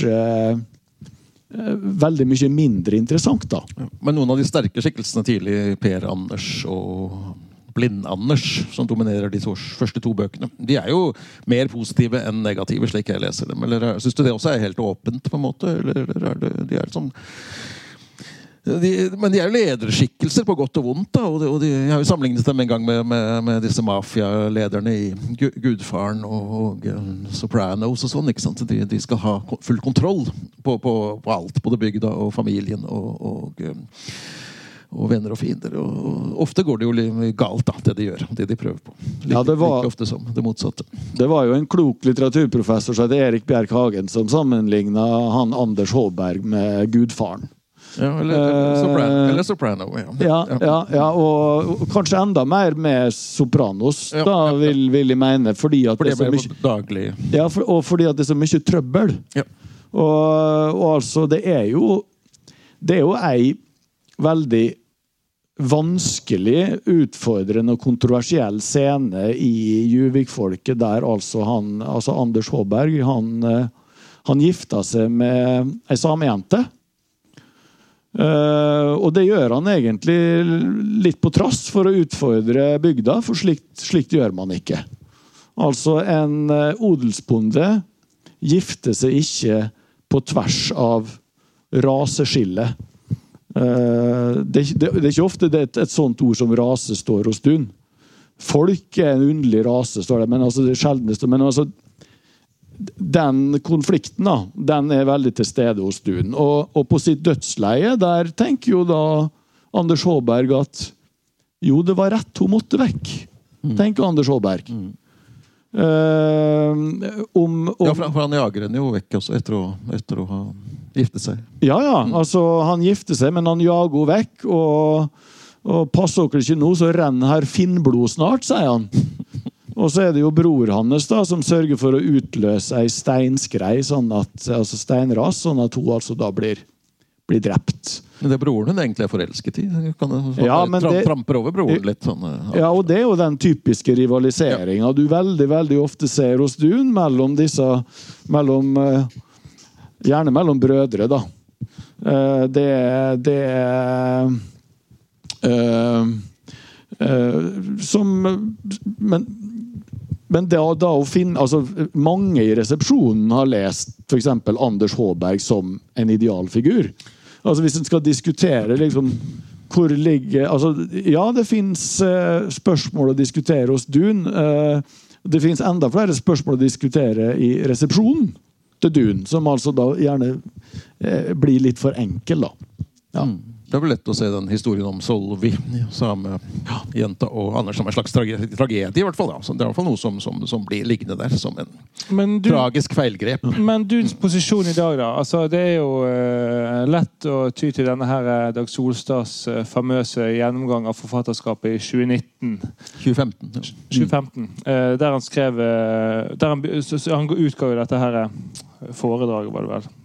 veldig mye mindre interessant, da. Men noen av de sterke skikkelsene tidlig, Per Anders og Blind-Anders, som dominerer de to, første to bøkene, de er jo mer positive enn negative, slik jeg leser dem. Eller Syns du det også er helt åpent, på en måte? Eller, eller er det, de er sånn de, men de er jo lederskikkelser, på godt og vondt. da, og, de, og de, Jeg har jo sammenlignet dem en gang med, med, med disse mafialederne i Gudfaren og, og eh, Sopranos og sånn. ikke sant? De, de skal ha full kontroll på, på, på alt. Både bygda og familien og, og, eh, og venner og fiender. Og, ofte går det jo galt, da, det de gjør. Det de prøver på. Like, Ja, det var- like ofte som det motsatte. Det var jo en klok litteraturprofessor som het Erik Bjerk Hagen, som sammenligna han Anders Håberg med gudfaren. Ja, eller, eller, Eh, soprano, eller soprano. Ja. Ja, ja, ja og, og kanskje enda mer med Sopranos, da, vil, vil jeg mene. Fordi at det er så mye Ja, for, og fordi at det er så mye trøbbel. Og, og altså, det er jo Det er jo ei veldig vanskelig, utfordrende og kontroversiell scene i Juvik-folket, der altså han, altså Anders Håberg han, eh, han gifta seg med ei samejente. Uh, og det gjør han egentlig litt på trass for å utfordre bygda, for slikt, slikt gjør man ikke. Altså, en uh, odelsbonde gifter seg ikke på tvers av raseskillet. Uh, det, det, det, er ikke ofte det er et, et sånt ord som rase står hos Dun. Folk er en underlig rase, står det, men altså det sjeldneste. Men altså, den konflikten da, den er veldig til stede hos Dun. Og, og, på sitt dødsleie der tenker jo da Anders Håberg at jo, det var rett hun måtte vekk. Mm. tenker Anders Håberg. Mm. Uh, om, om, ja, for han jager henne jo vekk også etter å, etter å ha giftet seg. Ja, ja. Mm. altså Han gifter seg, men han jager henne vekk. Og, og passer dere ikke nå, så renner her Finnblod snart, sier han. Og så er det jo bror hans da, som sørger for å utløse ei steinskrei, sånn at, altså steinras, sånn at hun altså da blir, blir drept. Men det er broren hun egentlig er forelsket i? Kan ja, men det, tramper over broren litt? Sånn, ja. ja. og det er jo den typiske rivaliseringa ja. du veldig veldig ofte ser hos Dun mellom disse mellom, eh, Gjerne mellom brødre, da. Eh, det, det uh, uh, Som Men men da, da å finne, altså, mange i resepsjonen har lest f.eks. Anders Håberg som en idealfigur. Altså Hvis en skal diskutere liksom, hvor ligger altså, Ja, det fins eh, spørsmål å diskutere hos Dun. Eh, det fins enda flere spørsmål å diskutere i resepsjonen til Dun, som altså da gjerne eh, blir litt for enkel, da. Ja. Mm. Det er vel lett å se den historien om Solvi, samejenta og Anders som en slags tragedie. i hvert fall. Ja. Så det er i hvert fall noe som, som, som blir liggende der som en du, tragisk feilgrep. Men Duns posisjon i dag, da? Altså, det er jo uh, lett å ty til denne her eh, Dag Solstads uh, famøse gjennomgang av forfatterskapet i 2019. 2015. Ja. 2015 uh, der han skrev der han, han utga jo dette her foredraget, var det vel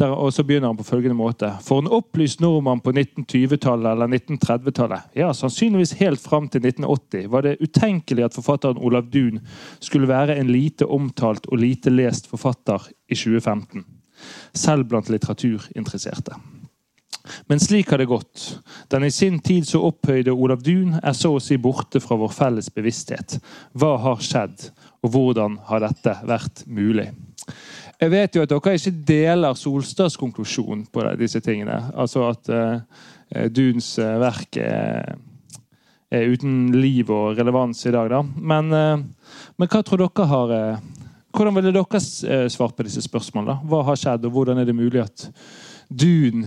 der, og så begynner han på følgende måte. For en opplyst nordmann på 1920-tallet eller 1930-tallet, ja, sannsynligvis helt fram til 1980, var det utenkelig at forfatteren Olav Duun skulle være en lite omtalt og lite lest forfatter i 2015. Selv blant litteraturinteresserte. Men slik har det gått. Den i sin tid så opphøyde Olav Duun er så å si borte fra vår felles bevissthet. Hva har skjedd, og hvordan har dette vært mulig? Jeg vet jo at dere ikke deler Solstads konklusjon på disse tingene. Altså at uh, Duns uh, verk er, er, uten liv og relevans i dag. Da. Men, uh, men hva tror dere har Hvordan ville dere svart på disse spørsmålene? Da? Hva har skjedd, og hvordan er det mulig at Dun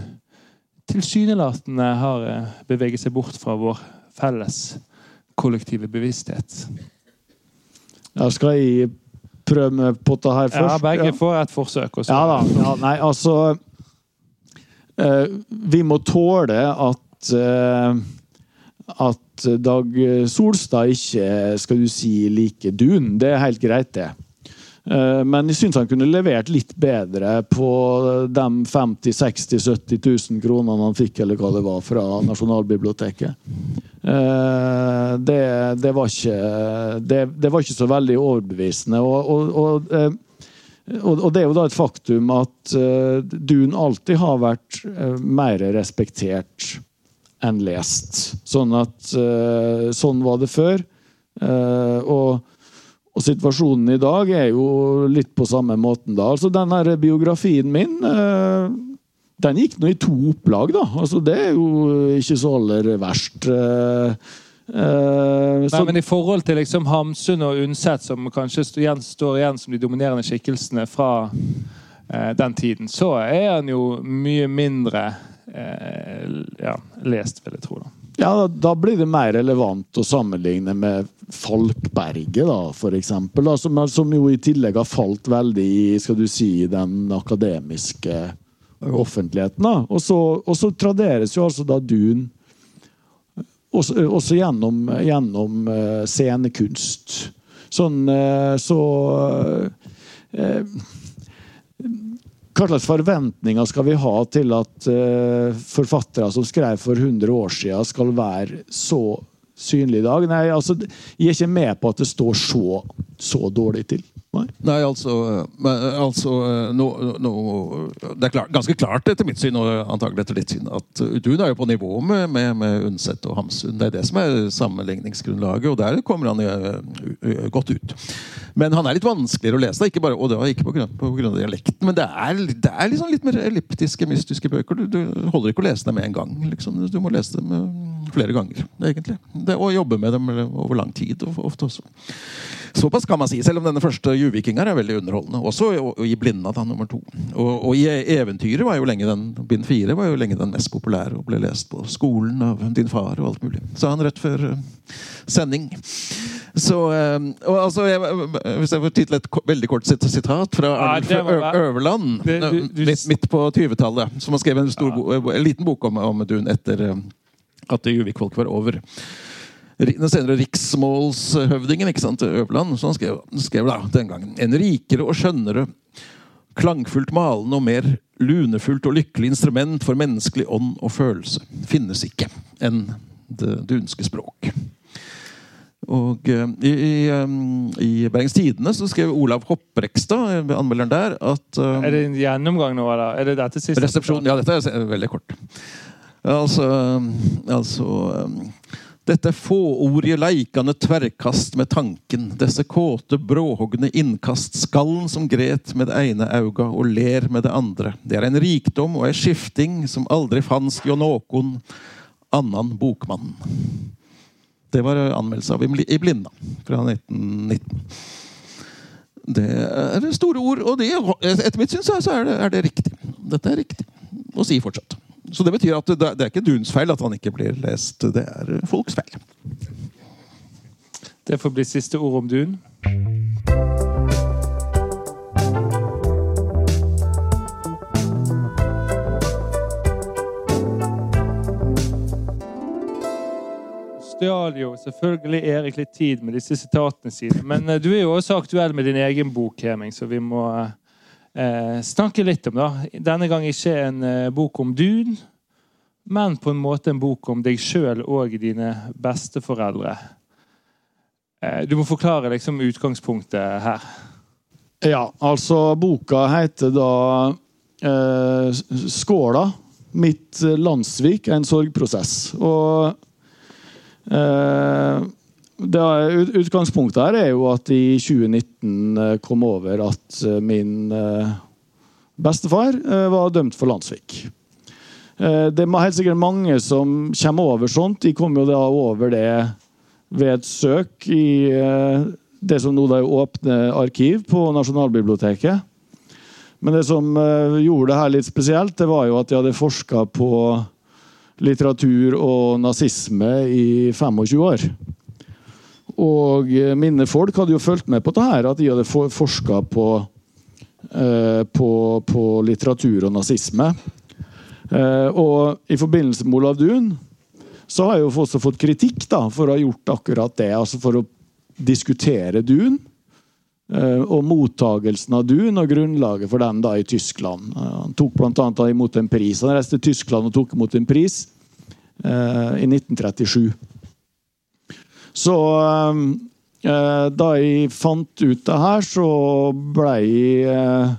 tilsynelatende har beveget seg bort fra vår felles kollektive bevissthet? Jeg skal gi prøve med potta her først? Ja, begge ja. får et forsøk. Også. Ja da. Ja, nei, altså eh, Vi må tåle at eh, at Dag Solstad ikke skal du si, like dun. Det er helt greit, det. Eh, men jeg syns han kunne levert litt bedre på de 50 60 70 000 kronene han fikk eller hva det var fra Nasjonalbiblioteket. Eh, det, det, var, ikke, det, det var ikke så veldig overbevisende. og, og, og eh, og, det er jo da et faktum at Dun alltid har vært mer respektert enn lest. Sånn at sånn var det før. og og situasjonen i dag er jo litt på samme måten da. Altså den her biografien min eh, den gikk nå i to opplag, da. Altså Det er jo ikke så aller verst. Eh, eh, Nei, men I forhold til liksom Hamsun og Undset, som kanskje står igjen, som de dominerende skikkelsene fra den tiden, så er han jo mye mindre ja, lest, vil jeg tro. da. Ja, Da blir det mer relevant å sammenligne med Falkberget, da, for eksempel, som, som, jo i tillegg har falt veldig i skal du si, den akademiske offentligheten. Da. Og, så, og så traderes jo altså da Dun også, også gjennom, gjennom uh, scenekunst. Sånn så uh, hva slags forventninger skal vi ha til at uh, forfattere som skrev for 100 år siden, skal være så synlige i dag? Nei, altså, jeg er ikke med på at det står så, så dårlig til. Nei, Nei altså, altså no, no, Det er klart, ganske klart etter mitt syn, og antagelig etter ditt syn, at Udun er jo på nivå med, med, med Undset og Hamsun. Det er det som er sammenligningsgrunnlaget, og der kommer han godt ut. Men han er litt vanskeligere å lese, bare, og det var ikke pga. dialekten. Men det er, det er liksom litt mer elliptiske, mystiske bøker. Du, du holder ikke å lese dem med en gang. Liksom. Du må lese dem flere ganger, egentlig. Det, og jobbe med dem over lang tid ofte også. Såpass kan man si, selv om denne første Juvikinger er veldig underholdende. Også i Blinda, da, nummer to. Og, og, i Eventyret var jo lenge den bind fire var jo lenge den mest populære og ble lest på skolen av din far og alt mulig. Sa han rett før uh, sending. Så uh, og altså, jeg, Hvis jeg får tid til et veldig kort sitat fra Arnulf Øverland, midt, midt på 20-tallet, som har skrevet en, stor, en liten bok om, om Dun etter at Juvik-folket var over senere riksmålshøvdingen ikke sant, Øverland, så han skrev, skrev da, den gangen En rikere og skjønnere, klangfullt malende og mer lunefullt og lykkelig instrument for menneskelig ånd og følelse finnes ikke enn det dunske språk. Og uh, I, i, um, i Bergens Tidende så skrev Olav Hopprekstad, anmelderen der, at Er det en gjennomgang nå, eller? Er det dette siste? Resepsjon, ja, dette er veldig kort. Altså, altså dette fåordige leikende tverrkast med tanken, disse kåte, bråhogne innkast, skallen som gret med det ene auga og ler med det andre, det er en rikdom og ei skifting som aldri fanns hjå nokon annan bokmann. Det var anmeldelse av I Blinda fra 1919. Det er store ord, og det, etter mitt syn så er det, er det riktig. Dette er riktig å si fortsatt. Så det betyr at det, det er ikke Duns feil at han ikke blir lest. Det er folks feil. Det får bli siste ord om Dun. stjal jo selvfølgelig Erik litt tid med disse sitatene sine. Men du er jo også aktuell med din egen bok, Heming, så vi må eh, snakke litt om. da. Denne gang ikke en eh, bok om Dun, men på en måte en bok om deg sjøl og dine besteforeldre. Eh, du må forklare liksom utgangspunktet her. Ja, altså boka heter da eh, 'Skåla. Mitt landsvik. En sorgprosess'. Og det, utgangspunktet her er jo at i 2019 eh, kom over at eh, min eh, bestefar var dømt for landssvik. Det er helt sikkert mange som kommer over sånt. De kom jo da over det ved et søk i det som nå er åpne arkiv på Nasjonalbiblioteket. Men det som gjorde det her litt spesielt, det var jo at de hadde forska på litteratur og nazisme i 25 år. Og eh, mine folk hadde jo fulgt med på det her, at de hadde forska på, eh, på, på, litteratur og nazisme. Eh, og i forbindelse med Olav Duun så har jeg jo også fått kritikk da, for å ha gjort akkurat det. altså For å diskutere Duun. Og mottagelsen av Duun og grunnlaget for den da i Tyskland. Han tok bl.a. imot en pris. Han reiste til Tyskland og tok imot en pris i 1937. Så eh, da jeg fant ut det her, så ble jeg eh,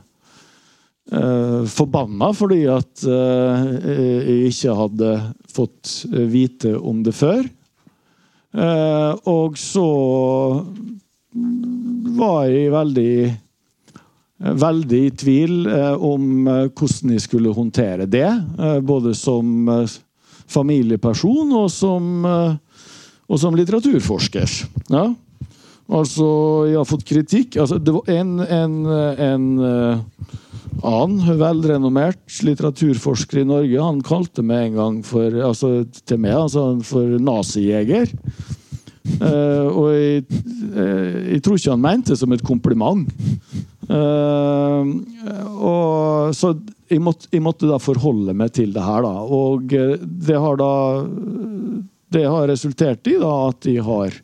eh, forbanna fordi at eh, jeg ikke hadde fått vite om det før. Eh, og så var jeg veldig veldig i tvil eh, om hvordan jeg skulle håndtere det. både som familieperson og som og som litteraturforsker. Ja. Altså, jeg har fått kritikk. Altså, det var en, en, en uh, annen velrenommert litteraturforsker i Norge han kalte meg en gang for, altså, til meg altså, for nazijeger. Uh, og jeg, uh, jeg, tror ikke han mente det som et kompliment. og, så jeg måtte, jeg måtte, da forholde meg til det her, da. Og det har da det har resultert i da, at de har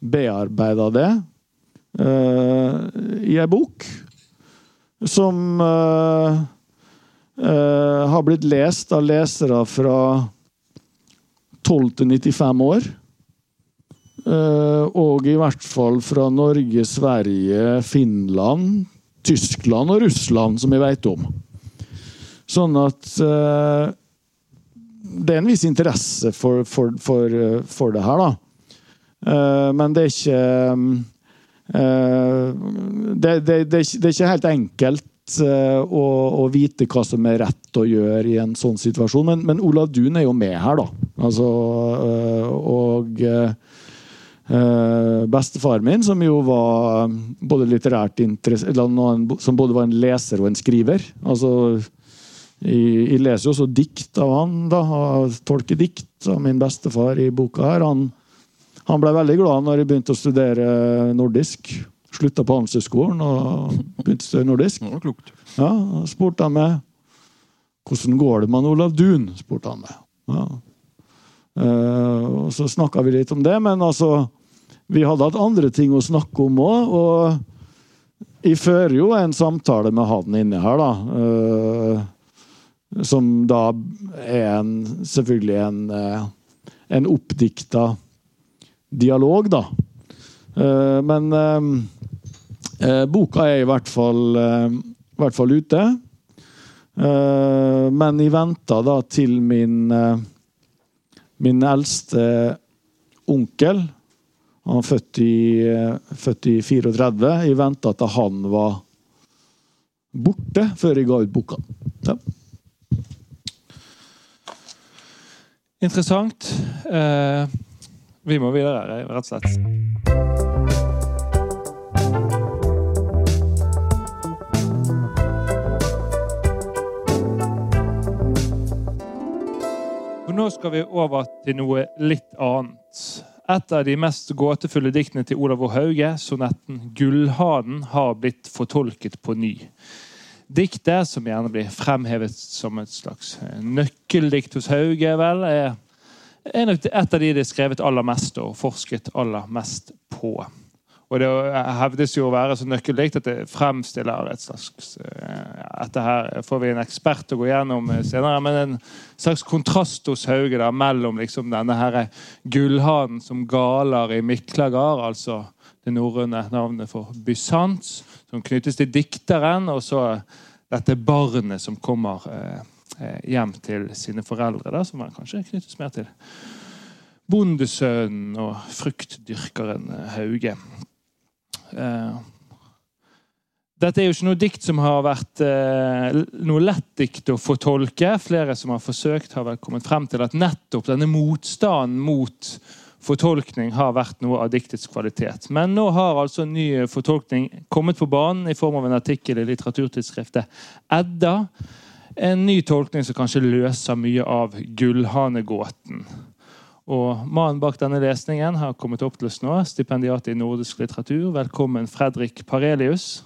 bearbeida det uh, i ei bok. som uh, uh, har blitt lest av lesere fra 12 til 95 år. Og i hvert fall fra Norge, Sverige, Finland, Tyskland og Russland, som vi vet om. Sånn at det er en viss interesse for, for, for, for det her, da. men det er ikke uh, det, det, det, er ikke helt enkelt uh, å, å, vite hva som er rett å gjøre i en sånn situasjon, men, men Olav Duun er jo med her, da. Altså, og bestefaren min, som jo var både litterært interessert Som både var en leser og en skriver. Altså jeg, leser jo også dikt av han, da, tolker dikt av min bestefar i boka her. Han, han ble veldig glad når jeg begynte å studere nordisk. Slutta på Handelshøyskolen og begynte å studere nordisk. Det var klokt. Ja, spurte han meg hvordan går det med Olav Duun. spurte han meg. Ja. Uh, og Så snakka vi litt om det, men altså Vi hadde hatt andre ting å snakke om òg. Og jeg fører jo en samtale med han inne her, da. Uh, som da er en, selvfølgelig en, uh, en oppdikta dialog, da. Eh, men eh, eh, boka er i hvert fall, i hvert fall ute. men jeg venta da til min min eldste onkel Han er født i, født i 34. Jeg venta til han var borte før jeg ga ut boka. Ja. Interessant. Eh, vi må videre, rett og slett. Nå skal vi over til noe litt annet. Et av de mest gåtefulle diktene til Olav O. Hauge, sonetten 'Gullhanen', har blitt fortolket på ny. Diktet, som gjerne blir fremhevet som et slags nøkkeldikt hos Hauge, vel, er er nok et av de det er skrevet aller mest og forsket aller mest på. Og Det hevdes jo å være så nøkkeldikt at det fremstiller et slags Dette her får vi en ekspert å gå gjennom senere, men en slags kontrast hos Hauge da, mellom liksom denne her gullhanen som galer i Miklagard, altså det norrøne navnet for Bysants, som knyttes til dikteren, og så dette barnet som kommer eh, Eh, hjem til sine foreldre, da, som man kanskje knyttes mer til bondesønnen og fruktdyrkeren eh, Hauge. Dette er jo ikke noe dikt som har vært noe lett dikt å fortolke. Flere som har forsøkt, har vel kommet frem til at nettopp denne motstanden mot fortolkning har vært noe av diktets kvalitet. Men nå har altså en ny fortolkning kommet på banen i form av en artikkel i litteraturtidsskriftet Edda en ny tolkning som kanskje løser mye av gullhanegåten. Og Mannen bak denne lesningen har kommet opp til oss nå, stipendiat i nordisk litteratur. Velkommen, Fredrik Parelius.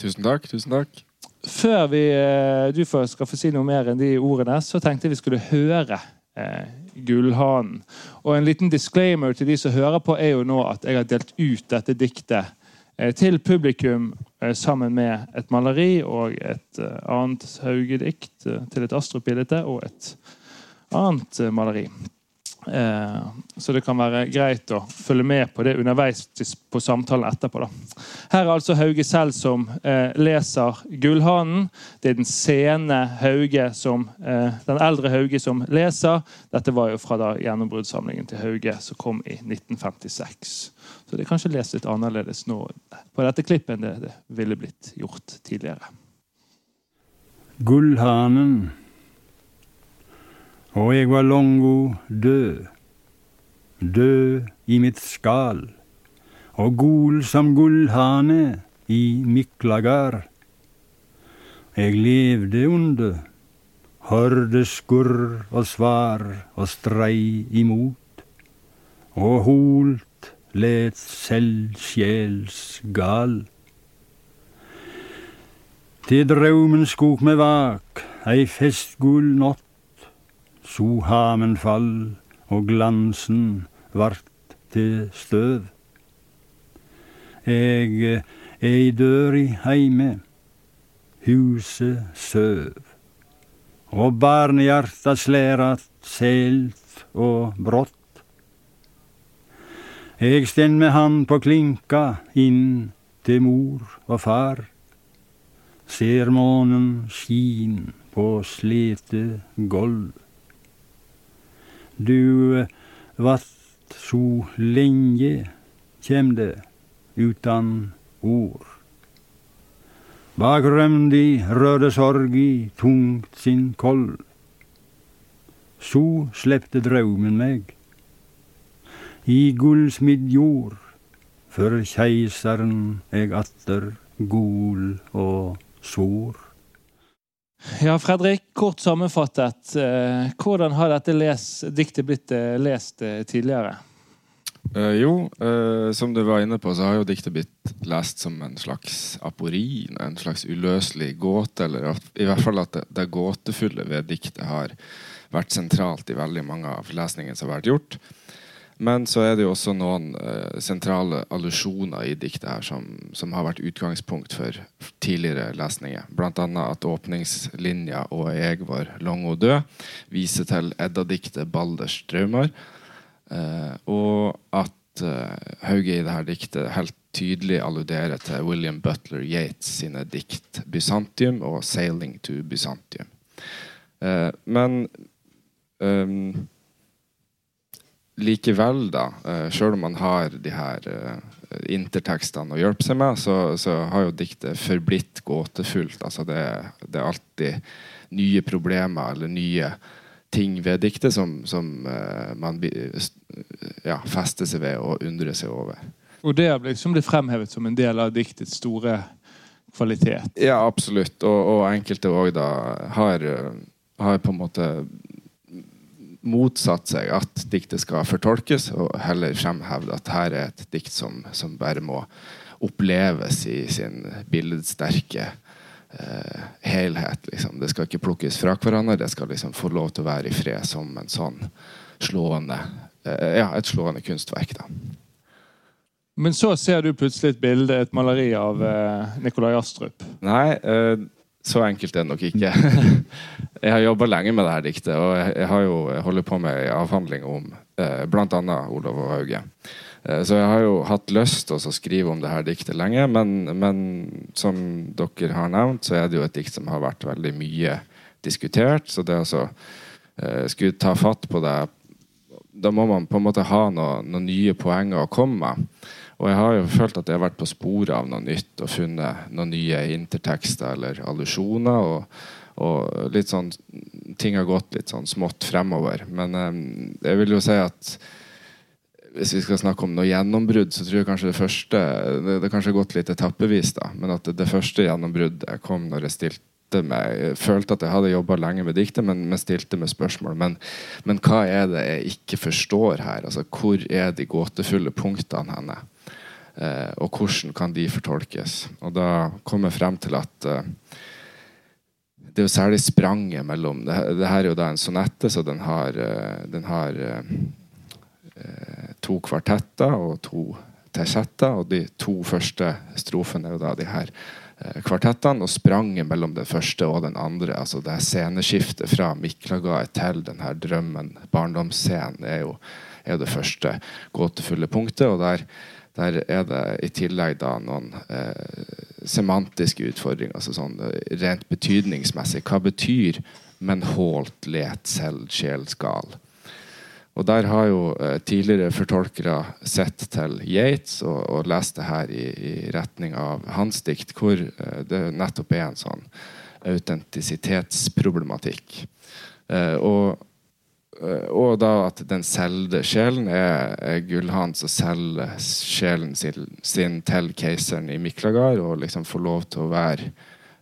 Tusen takk. tusen takk. Før vi, eh, du skal få si noe mer enn de ordene, så tenkte jeg vi skulle høre eh, Gullhanen. Og en liten disclaimer til de som hører på, er jo nå at jeg har delt ut dette diktet Eh, til publikum eh, sammen med et maleri og et annet annet Haugedikt til et Astrup-bilde og et annet maleri. Så det kan være greit å følge med på det underveis på samtalen etterpå. Da. Her er altså Hauge selv som eh, leser 'Gullhanen'. Det er den sene Hauge som, eh, den eldre Hauge som leser. Dette var jo fra da gjennombruddssamlingen til Hauge som kom i 1956. Så det er kanskje lest litt annerledes nå på dette klippet enn det, det ville blitt gjort tidligere. Gullhanen. Og jeg var longo død, død i mitt skall, og gol som gullhane i Miklagard. Jeg levde onde, hørde skurr og svar og strei imot, og holt let selv sjels gal. Til draumen skok me vak, ei festgull natt, so hamen fall, og glansen vart til støv. Eg ei dør i heime, huset søv, og barnehjarta slærat selt og brått. Eg stend med hand på klinka inn til mor og far. Ser månen skin på slete golv. Du vart så lenge, kjem det, utan ord. Bak rømdi røde sorgi tungt sin koll. Så slepte draumen meg. I gullsmidd jord, for keiseren eg atter gol og svor. Ja, Fredrik, kort sammenfattet, eh, hvordan har dette les, diktet blitt eh, lest eh, tidligere? Eh, jo, eh, som du var inne på, så har jo diktet blitt lest som en slags aporin, en slags uløselig gåte, eller at, i hvert fall at det, det gåtefulle ved diktet har vært sentralt i veldig mange av lesningene som har vært gjort. Men så er det jo også noen uh, sentrale allusjoner i diktet her som, som, har vært utgangspunkt for tidligere lesninger. Annet at åpningslinja 'Og jeg var lang og død' viser til Edda-diktet 'Balders drømmer'. Uh, og at uh, Hauge i dette diktet helt tydelig alluderer til William Butler Yates sine dikt 'Bysantium' og 'Sailing to Bysantium'. Uh, men um, likevel, da, uh, sjøl om man har de her uh, intertekstene å hjelpe seg med, så, så, har jo diktet forblitt gåtefullt. Altså det, det, er alltid nye problemer eller nye ting ved diktet som, som uh, man ja, fester seg ved og undrer seg over. Og det har liksom blitt fremhevet som en del av diktets store kvalitet? Ja, absolutt. Og, og enkelte òg har, har på en måte motsatt seg at diktet skal fortolkes, og heller fremhevd at her er et dikt som, som bare må oppleves i sin billedsterke eh, helhet. Liksom. Det skal ikke plukkes fra hverandre, det skal liksom få lov til å være i fred som en sånn slående eh, ja, et slående kunstverk. da. Men så ser du plutselig et bilde, et maleri av eh, Nikolai Astrup. Nei, eh, så enkelt er det nok ikke. jeg har jobba lenge med dette diktet, og jeg, har jo holder på med en avhandling om eh, bl.a. Olav og Hauge. Eh, så jeg har jo hatt lyst til å skrive om dette diktet lenge, men, men, som dere har nevnt, så er det jo et dikt som har vært veldig mye diskutert. Så det å eh, skulle ta fatt på det Da må man på en måte ha noen noe nye poenger å komme med. Og jeg har jo følt at jeg har vært på sporet av noe nytt og funnet noen nye intertekster eller allusjoner. Og, og, litt sånn ting har gått litt sånn smått fremover. Men um, jeg vil jo si at hvis vi skal snakke om noe gjennombrudd, så tror jeg kanskje det første Det, det kanskje gått litt etappevis, da, men at det, det første gjennombruddet kom når jeg stilte meg jeg følte at jeg hadde jobba lenge med diktet, men, men, stilte med spørsmål. Men, men, hva er det jeg ikke forstår her? Altså, Hvor er de gåtefulle punktene henne? Eh, og hvordan kan de fortolkes? Og da kom jeg frem til at eh, det er jo særlig spranget mellom det, det, her er jo da en sonette, så den har, eh, den har to kvartetter og to tersetter. Og de to første strofene er jo da de her kvartettene. Og spranget mellom den første og den andre, altså det sceneskiftet fra Miklagard til den her drømmen, barndomsscenen, er jo er det første gåtefulle punktet. og der der er det i tillegg da noen eh, semantiske utfordringer. altså sånn eh, Rent betydningsmessig. Hva betyr 'men hålt let selv sjelskal'? Og Der har jo eh, tidligere fortolkere sett til Yates og, og lest det her i, i, retning av hans dikt, hvor eh, det nettopp er en sånn autentisitetsproblematikk. Eh, og og da at den selde sjelen er, er Gullhan som selger sjelen sin, sin, til keiseren i Miklagard, og liksom får lov til å være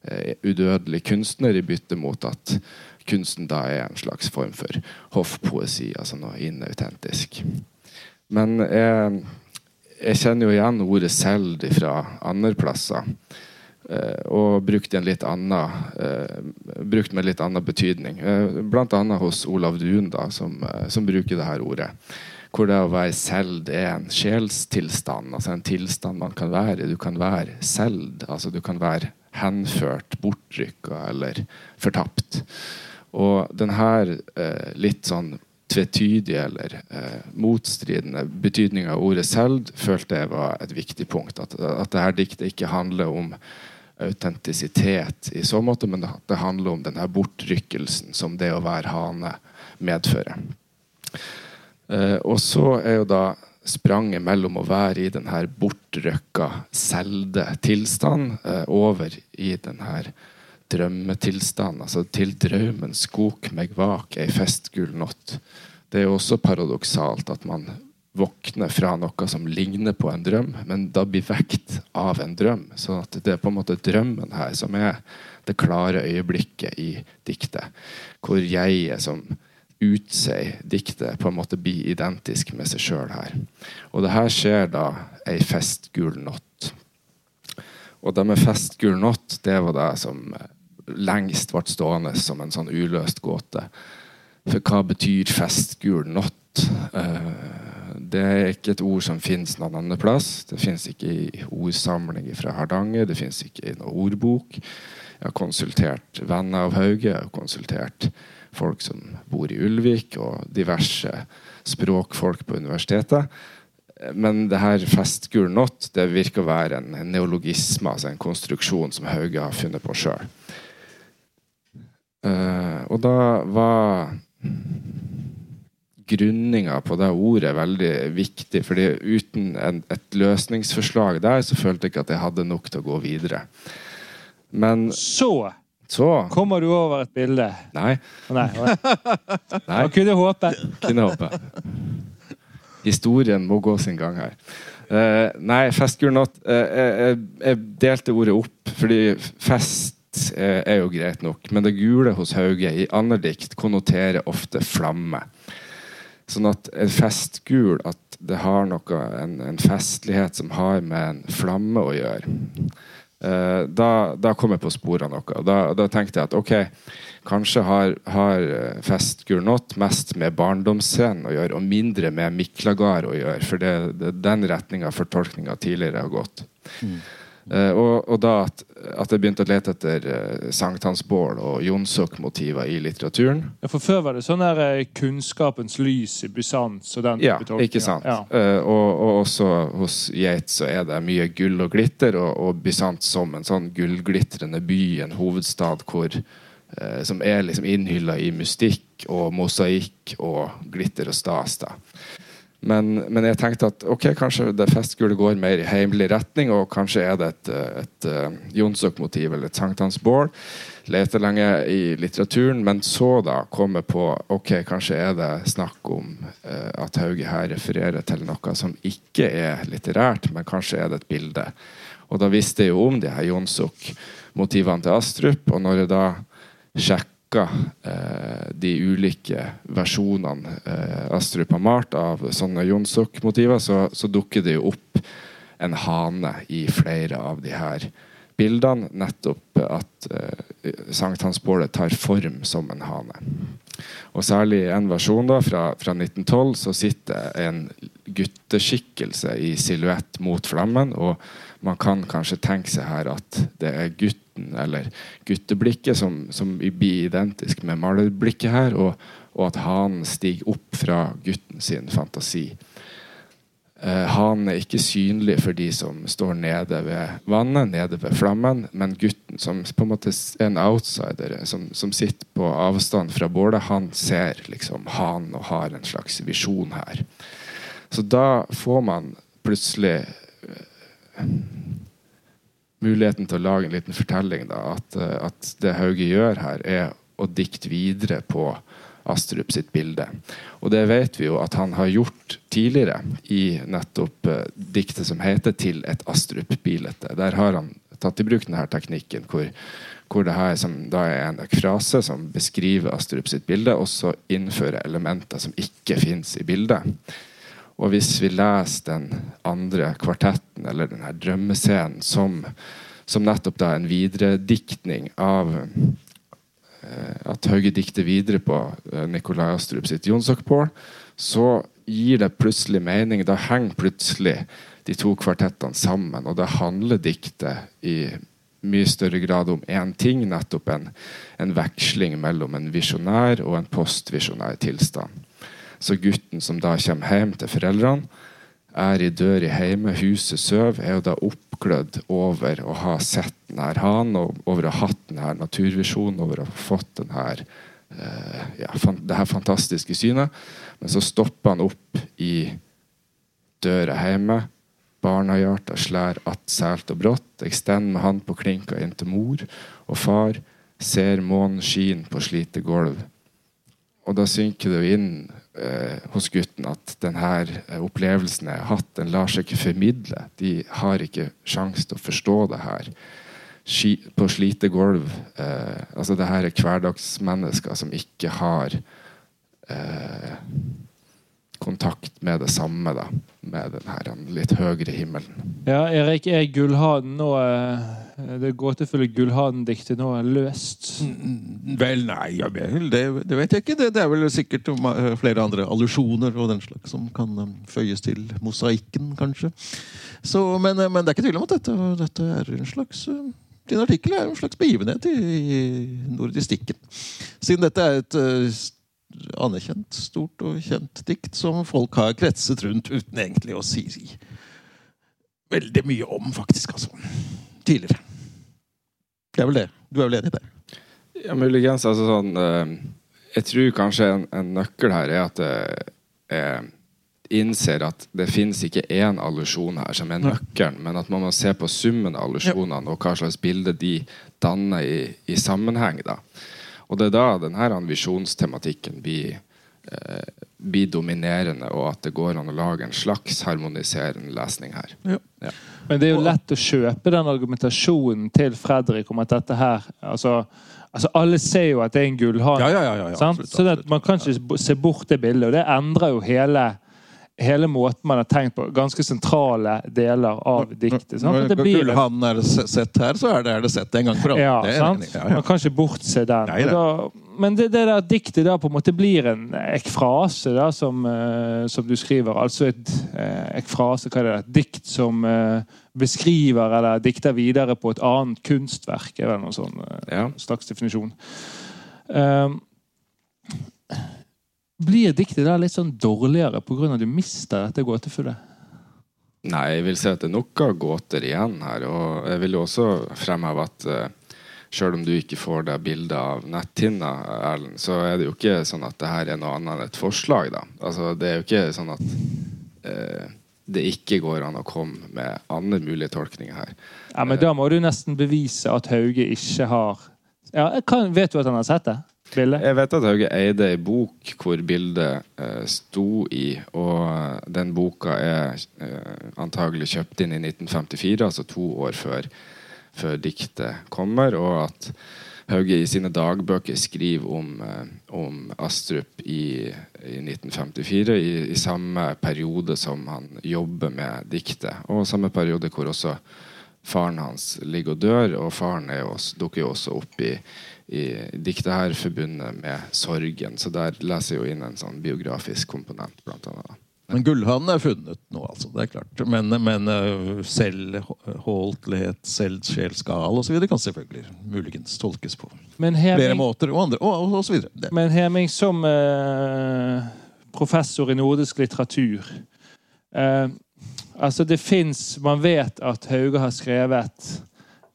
eh, udødelig kunstner i bytte mot at kunsten da er en slags form for hoffpoesi, altså noe inautentisk. Men jeg, jeg kjenner jo igjen ordet 'seld' fra andre plasser. Eh, og brukt, annen, eh, brukt med litt annen betydning. Eh, annet hos Olav Duun, som, som, bruker her ordet. Hvor det å være selv er en sjelstilstand, altså en tilstand man kan være. Du kan være selv, altså du kan være henført, bortrykka eller fortapt. Og denne eh, litt sånn tvetydige eller eh, motstridende betydninga av ordet selv følte jeg var et viktig punkt. At, at dette diktet ikke handler om autentisitet i så måte, men det handler om denne bortrykkelsen som det å være hane medfører. Eh, og så er jo da spranget mellom å være i denne bortrykka, selde tilstand eh, over i denne drømmetilstand. Altså til drømmen skok meg vak ei festgul natt. Det er jo også paradoksalt at man våkner fra noe som ligner på en drøm, men da blir vekt av en drøm. sånn at det er på en måte drømmen her som er det klare øyeblikket i diktet. Hvor jeget som utsier diktet, på en måte blir identisk med seg sjøl her. Og det her skjer da ei festgul natt. Og det med festgul natt, det var det som lengst ble stående som en sånn uløst gåte. For hva betyr festgul natt? Uh, det er ikke et ord som finnes noen annen plass. Det finnes ikke i ordsamling fra Hardanger. Det finnes ikke i noen ordbok. Jeg har konsultert venner av Hauge. Jeg har konsultert folk som bor i Ulvik, og diverse språkfolk på universitetet. Men det her festgul natt det virker å være en, neologisme, altså en konstruksjon som Hauge har funnet på sjøl. Uh, og da var grunninga på det ordet veldig viktig. fordi uten en, et løsningsforslag der, så følte jeg ikke at jeg hadde nok til å gå videre. Men Så så kommer du over et bilde. Nei. Nei, Nei. Man kunne håpe. Kunne håpe. Historien må gå sin gang her. Uh, nei, festgul natt uh, jeg, jeg, delte ordet opp, fordi fest uh, er jo greit nok. Men det gule hos Hauge i andre dikt konnoterer ofte flamme. Sånn at en festgul at det har noe, en, en festlighet som har med en flamme å gjøre. Eh, da, da, kom jeg på sporet av noe. Da, da, tenkte jeg at ok, kanskje har, har Festgul Natt mest med barndomsscenen å gjøre, og mindre med Miklagard å gjøre. For det, er den retninga fortolkninga tidligere har gått. Mm. Uh, og, og, da at, at, jeg begynte å lete etter uh, sankthansbål og Jonsok-motiver i litteraturen. Ja, For før var det sånn der uh, kunnskapens lys i Bysants og den ja, ikke sant. Ja. Uh, og, og, også hos Yates så er det mye gull og glitter, og, og Bysants som en sånn gullglitrende by, en hovedstad hvor som er liksom innhylla i mystikk og mosaikk og glitter og stas. da. Men, men, jeg tenkte at ok, kanskje det festgullet går mer i heimelig retning, og kanskje er det et, et, et uh, Jonsok-motiv eller et sankthansbål. Leter lenge i litteraturen, men så da komme på ok, kanskje er det snakk om eh, at Hauge her refererer til noe som ikke er litterært, men kanskje er det et bilde. Og da visste jeg jo om de her Jonsok-motivene til Astrup, og når jeg da sjekker sjekka eh, de ulike versjonene eh, Astrup har malt av sånne Jonsok-motiver, så, så, dukker det jo opp en hane i flere av de her bildene. Nettopp at eh, sankthansbålet tar form som en hane. Og særlig i en versjon da, fra, fra 1912 så sitter en gutteskikkelse i silhuett mot flammen. og man kan kanskje tenke seg her at det er gutten eller gutteblikket som, som blir identisk med malerblikket her, og, og at hanen stiger opp fra gutten sin fantasi. Eh, hanen er ikke synlig for de som står nede ved vannet, nede ved flammen, men gutten, som på en måte er en outsider, som, som sitter på avstand fra bålet, han ser liksom hanen og har en slags visjon her. Så da får man plutselig muligheten til å lage en liten fortelling. Da, at, eh, at, det Hauge gjør her, er å dikte videre på Astrup sitt bilde. Og det vet vi jo at han har gjort tidligere i nettopp uh, diktet som heter 'Til et Astrup-bilete'. Der har han tatt i bruk denne teknikken hvor, hvor det her som da er en frase som beskriver Astrup sitt bilde, og så innfører elementer som ikke fins i bildet. Og hvis vi leser den andre kvartetten, eller denne drømmescenen, som, som nettopp da en viderediktning av eh, at Hauge dikter videre på eh, Nikolai Astrup sitt Jonsokpål, så gir det plutselig mening. Da henger plutselig de to kvartettene sammen, og da handler diktet i mye større grad om én ting, nettopp en, en veksling mellom en visjonær og en postvisjonær tilstand. Så gutten som da kommer hjem til foreldrene, er i dør i hjemme, huset søv, er jo da oppglødd over å ha sett denne hanen, og over å ha hatt denne naturvisjonen, over å ha fått denne, uh, ja, fan, det her fantastiske synet. Men så stopper han opp i døra hjemme. Barnehjarta slær att sælt og brått. Jeg stender med han på klinka inn til mor og far. Ser månen skin på slite gulv. Og da synker det jo inn eh, hos gutten at denne eh, opplevelsen jeg har hatt, den lar seg ikke formidle. De har ikke sjanse til å forstå det her. Ski, på slite gulv eh, altså det her er hverdagsmennesker som ikke har eh, kontakt med det samme, da. Med den her litt høyere himmelen. Ja, Erik, er Gullhanen nå eh, Det gåtefulle Gullhanen-diktet nå løst? Mm, Vel, nei, ja, vel, det, det vet jeg ikke. Det, det er vel sikkert eh, flere andre allusjoner og den slags som kan eh, føyes til mosaikken, kanskje. Så, men, men det er ikke tvil om at dette, dette er en slags din artikkel er en slags begivenhet i, nordistikken. Siden dette er et anerkjent, stort og kjent dikt som folk har kretset rundt uten egentlig å si, veldig mye om, faktisk. altså. Tidligere. Det er vel det. Du er vel enig i det? Ja, muligens. Altså sånn eh, Jeg tror kanskje en, en nøkkel her er at jeg, jeg innser at det finnes ikke én allusjon her som er nøkkelen, men at man må se på summen av allusjonene og hva slags bilde de danner i, i sammenheng. da. Og det er da denne visjonstematikken blir, eh, blir dominerende, og at det går an å lage en slags harmoniserende lesning her. Ja. Ja. Men det er jo lett å kjøpe den argumentasjonen til Fredrik om at dette her altså, altså Alle ser jo at det er en gullhane. Ja, så man kan ikke se bort det bildet. Og det endrer jo hele, hele måten man har tenkt på. Ganske sentrale deler av diktet. Sant? Når Gullhanen er sett her, så er det, er det sett en gang for alle. Ja, sant? Ja, ja. Man kan ikke bortse den. Nei, da, men det, det der diktet da på en måte blir en ekfrase, da, som, eh, som du skriver. Altså et eh, ekfrase, hva er det? Et dikt som eh, beskriver eller dikter videre på et annet kunstverk. er vel noen sånn Ja. slags definisjon. Um, blir diktet da litt sånn dårligere pga. at du mister dette gåtefullet? Nei, jeg vil si at det er noen gåter igjen her. Og jeg vil jo også fremheve at uh, selv om du ikke får deg bilde av netthinna, Erlend, så er det jo ikke sånn at det her er noe annet enn et forslag. da. Altså, Det er jo ikke sånn at uh, det ikke går an å komme med andre mulige tolkninger her. Ja, men Da må du nesten bevise at Hauge ikke har ja, kan, Vet du at han har sett det? Bildet? Jeg vet at Hauge eide ei bok hvor bildet eh, sto i, og den boka er eh, antagelig kjøpt inn i 1954, altså to år før, før diktet kommer, og at Hauge i sine dagbøker skriver om, eh, om Astrup i, i 1954, i, i samme periode som han jobber med diktet, og samme periode hvor også faren hans ligger og dør, og faren jo også, dukker jo også opp i, i diktet her forbundet med sorgen. Så der leser jeg jo inn en sånn biografisk komponent, blant annet. da. Men gullhanen er funnet nå, altså. Det er klart. Men, men uh, selvholdtlighet, selvsjelsgal osv. kan selvfølgelig muligens tolkes på Men flere måter, og andre, og, og så videre. Men Heming som eh, professor i nordisk litteratur eh, Altså, det fins Man vet at Hauge har skrevet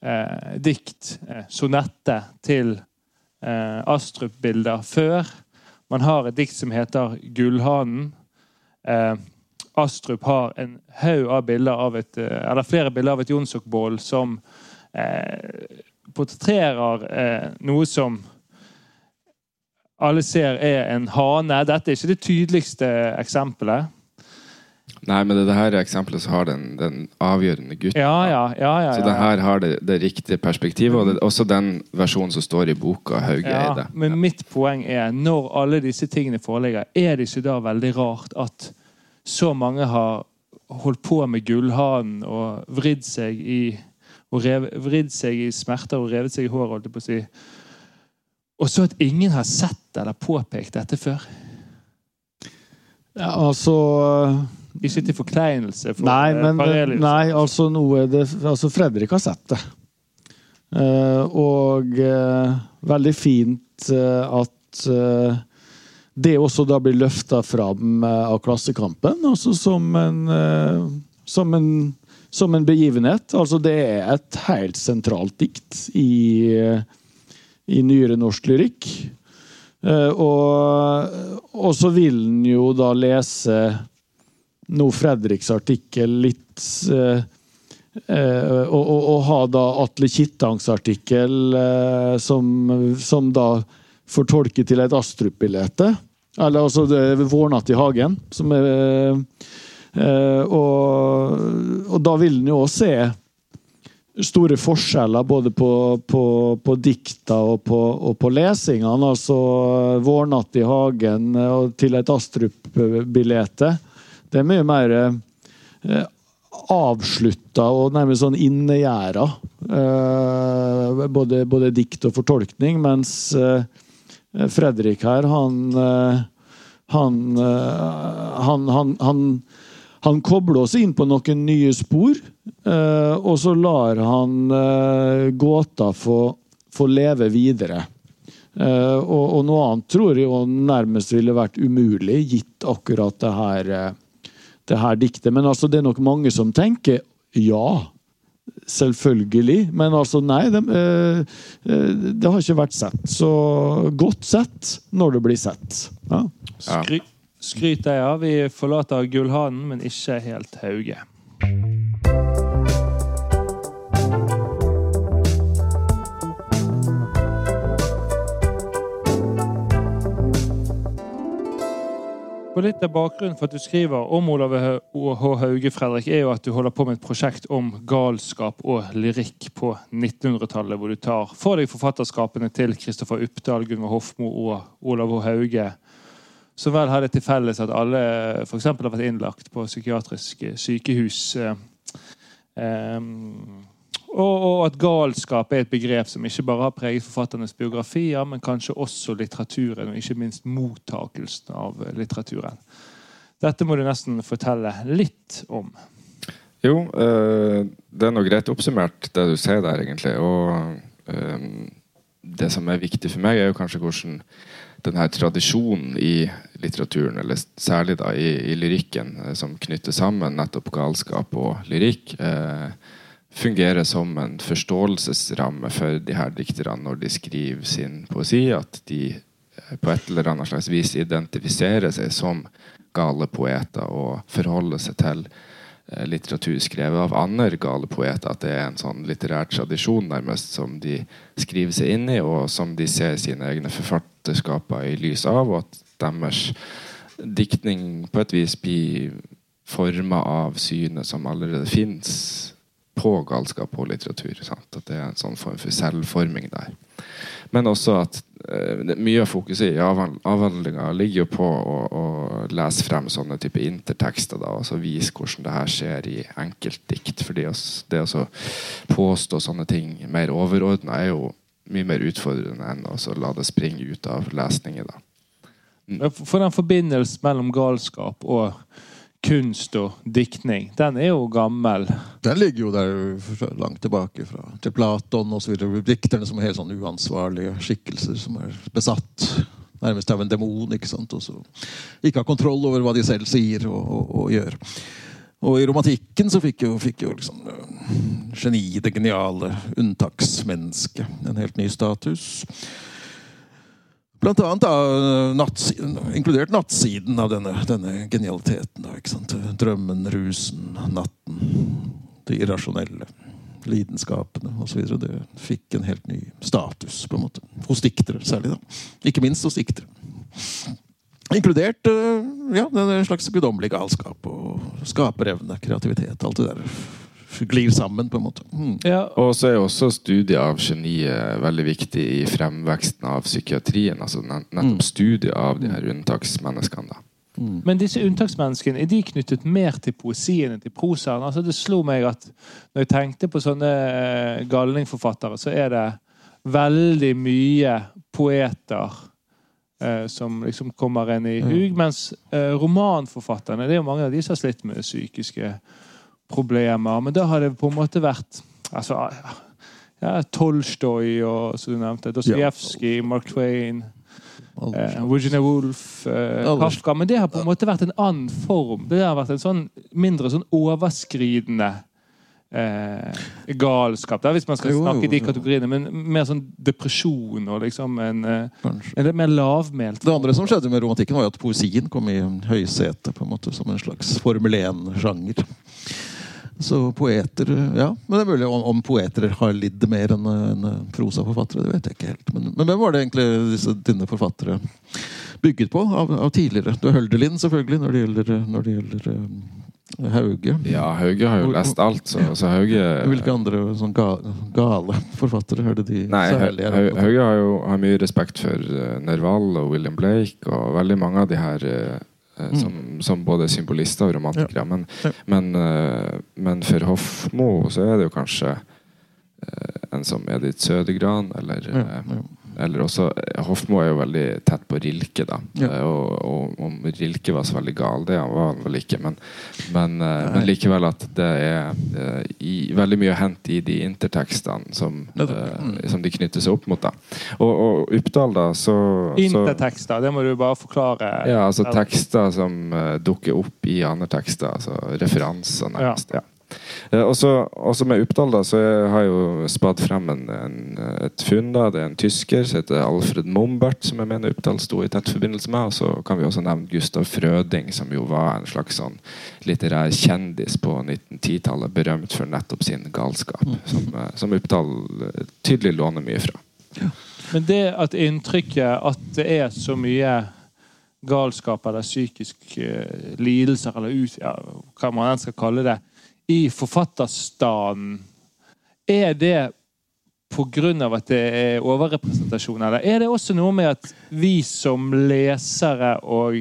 eh, dikt, eh, sonette, til eh, Astrup-bilder før. Man har et dikt som heter 'Gullhanen'. Eh, Astrup har en haug av bilder av et eh, Eller flere bilder av et Jonsokbål som eh, portretterer noe som alle ser er en hane. Dette er ikke det tydeligste eksempelet. Nei, men det, det her eksempelet så har den, den avgjørende gutten. Ja, ja, ja. ja, Så det her har det, det riktige perspektivet, og det også den versjonen som står i boka Hauge Ja, eide. men mitt poeng er, når alle disse tingene foreligger, er det ikke da veldig rart at så mange har holdt på med gullhanen og vridd seg i og rev, vridd seg i smerter og revet seg i håret, holdt jeg på å si. Og så at ingen har sett eller påpekt dette før. Ja, altså Ikke til forkleinelse for Nei, eh, men Parelius. Nei, altså det, altså Fredrik har sett det. Uh, og uh, veldig fint uh, at det også da blir løfta fram av Klassekampen, altså som en, som en som en begivenhet. Altså, det er et helt sentralt dikt i, i nyere norsk lyrikk. Og, og så vil en jo da lese nå Fredriks artikkel litt eh, eh, og, og, og ha da Atle Kittangs artikkel eh, som, som da fortolker til et Astrup-bilde. Eller altså 'Vårnatt i hagen', som er eh, og, og da vil en jo også se store forskjeller både på, på, på dikta og på, og på lesingene. Altså 'Vårnatt i hagen' og til et Astrup-billete. Det er mye mer eh, avslutta og nærmest sånn innegjerda. Eh, både, både dikt og fortolkning. Mens eh, Fredrik her, han eh, han, eh, han, han, han, han kobler oss inn på noen nye spor, eh, og så lar han gåta få, få leve videre. Og, og noe annet tror jeg jo nærmest ville vært umulig, gitt akkurat det her, det her diktet. Men altså, det er nok mange som tenker ja. Selvfølgelig. Men altså, nei. Det, eh, eh, det har ikke vært sett. Så godt sett når det blir sett. Ja. Ja. Skry, skryt deg av. Vi forlater Gullhanen, men ikke helt Hauge. Og litt av bakgrunnen for at du skriver om Olav H. Hauge, Fredrik, er jo at du holder på med et prosjekt om galskap og lyrikk på 1900-tallet, hvor du tar for deg forfatterskapene til Kristoffer Uppdal, Gunvor Hofmo og Olav H. Hauge, som vel har det til felles at alle f.eks. har vært innlagt på psykiatriske sykehus. eh, em, og, og at galskap er et begrep som ikke bare har preget forfatternes biografier, men kanskje også litteraturen, og ikke minst mottakelsen av litteraturen. Dette må du nesten fortelle litt om. Jo, eh, det er nå greit oppsummert, det du sier der, egentlig. Og eh, det som er viktig for meg, er jo kanskje hvordan denne tradisjonen i litteraturen, eller særlig da i, i lyrikken, eh, som knytter sammen nettopp galskap og lyrikk, eh, fungerer som en forståelsesramme for de her dikterne når de skriver sin poesi. At de eh, på et eller annet slags vis identifiserer seg som gale poeter og forholder seg til eh, litteratur skrevet av andre gale poeter. At det er en sånn litterær tradisjon nærmest som de skriver seg inn i, og som de ser sine egne forfatterskaper i lys av, og at deres diktning på et vis blir forma av synet som allerede fins på galskap og litteratur. Sant? At det er en sånn form for selvforming der. Men også at eh, mye av fokuset i avhandlinga ligger jo på å, å lese frem sånne type intertekster. Da, og så vise hvordan det her skjer i enkeltdikt. fordi det å påstå sånne ting mer overordna er jo mye mer utfordrende enn å la det springe ut av lesningen. da. For den forbindelsen mellom galskap og kunst og diktning, den er jo gammel. Den ligger jo der langt tilbake, fra, til Platon osv. Dikterne som er helt sånn uansvarlige skikkelser som er besatt nærmest av en demon. ikke sant? Og så ikke har kontroll over hva de selv sier og, og, og gjør. Og i romantikken så fikk jo, fikk jo liksom øh, geniet, det geniale unntaksmennesket en helt ny status. Blant annet da, nattsiden, inkludert nattsiden av denne, denne genialiteten. Da, ikke sant? Drømmen, rusen, natten, det irrasjonelle, lidenskapene osv. Det fikk en helt ny status på en måte. hos diktere særlig. da. Ikke minst hos diktere. Inkludert øh, ja, en slags guddommelig galskap og skaperevne, kreativitet. Alt det der glir sammen, på en måte. Mm. Ja, Og så er jo også studiet av geniet veldig viktig i fremveksten av psykiatrien. altså nett- Nettopp studiet av de her unntaksmenneskene. da. Men disse unntaksmenneskene er de knyttet mer til poesien enn til prosaen? Altså, det slo meg at når jeg tenkte på sånne eh, galningforfattere, så er det veldig mye poeter eh, som liksom kommer inn i hug. Mens eh, romanforfatterne, det er jo mange av de som har slitt med psykiske problemer. Men da har det på en måte vært altså, ja, Tolstoy og som du nevnte, Dostojevskij, Mark Twain, eh, Virginia Woolf, eh, Kafka. Men det har på en måte vært en annen form. Det har vært en sånn mindre sånn overskridende eh, galskap, da, hvis man skal snakke i de kategoriene. Men mer sånn depresjon og liksom en, eh, en litt mer lavmælt Det andre som skjedde med romantikken, var jo at poesien kom i høysetet på en måte, som en slags Formel 1-sjanger. Så poeter Ja, men det er mulig om, om poeter har lidd mer enn en prosaforfattere. Det vet jeg ikke helt. Men, men hvem var det egentlig disse dine forfattere bygget på av, av tidligere? Du er Hølderlin, selvfølgelig, når det gjelder, når det gjelder eh, Hauge. Ja, Hauge har jo lest alt, så, så Hauge Hvilke andre sånn ga, gale forfattere er det de Nei, særlig Hau- opptatt av? Hauge har jo har mye respekt for uh, Nerval og William Blake og veldig mange av de her eh, eh, Mm. som, som både symbolister og romantikere. Men, Ja. men, uh, men for Hofmo så er det jo kanskje uh, en som Edith Sødegran, eller Ja, eh, ja. Eller også Hofmo er jo veldig tett på Rilke, da. Ja. Eh, Og, om Rilke var så veldig gal, det var han vel ikke. Men, men, eh, men likevel at det er eh, i, veldig mye å hente i de intertekstene som, Mm. som de knytter seg opp mot. da Og, og Uppdal, da, så, Intertekster, det må du bare forklare. ja, altså tekster som dukker opp i andre tekster. Altså referanser, nærmest. Ja. Eh, også, også med Uppdal da, så jeg har jeg jo spadd frem en, en, et funn. da, Det er en tysker som heter Alfred Mombert, som jeg mener Uppdal sto i tett forbindelse med. Og så kan vi også nevne Gustav Frøding, som jo var en slags sånn litterær kjendis på 1910-tallet. Berømt for nettopp sin galskap, som, eh, som Uppdal eh, tydelig låner mye fra. Men det at inntrykket at det er så mye galskap eller psykisk uh, lidelser, eller ut, ja, hva man enn skal kalle det, i forfatterstanden, er det av at det er overrepresentasjon, eller er det også noe med at vi som lesere og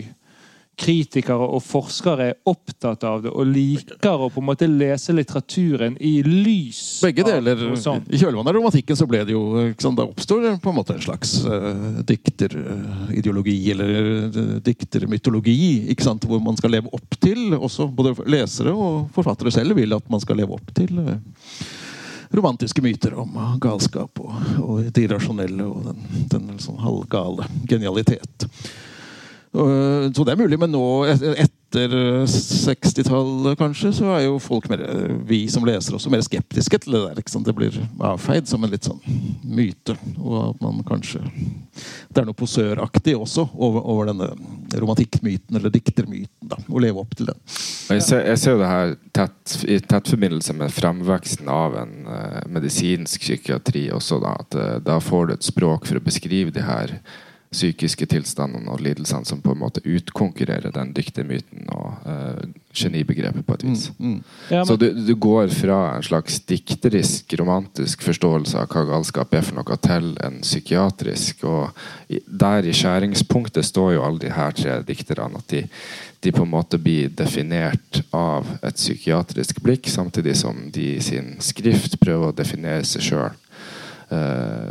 kritikere og forskere er opptatt av det og liker å på en måte lese litteraturen i lys Begge deler. I kjølvannet av romantikken så ble det jo ikke Da oppstår det på en måte en slags uh, dikterideologi, eller uh, diktermytologi, ikke sant, hvor man skal leve opp til også Både lesere og forfattere selv vil at man skal leve opp til uh, romantiske myter om galskap og, og det irrasjonelle og den, den sånn halvgale genialitet. Uh, Så det er mulig, men nå etter uh, 60-tallet kanskje, så er jo folk mer, vi som leser også mer skeptiske til det der. ikke sant? Det blir avfeid som en litt sånn myte. Og at man kanskje Det er noe posøraktig også over, over denne romantikkmyten, eller diktermyten. da, Å leve opp til den. Jeg ser, jeg ser det her tett, i tett forbindelse med fremveksten av en eh, medisinsk psykiatri også. Da, at eh, da får du et språk for å beskrive de her psykiske tilstandene og lidelsene som på en måte utkonkurrerer den dyktige myten og uh, genibegrepet på et vis. Mm. Ja, Så du, du går fra en slags dikterisk, romantisk forståelse av hva galskap er for noe, til en psykiatrisk. Og i, der i skjæringspunktet står jo alle de her tre dikterne. At de, de på en måte blir definert av et psykiatrisk blikk, samtidig som de i sin skrift prøver å definere seg sjøl.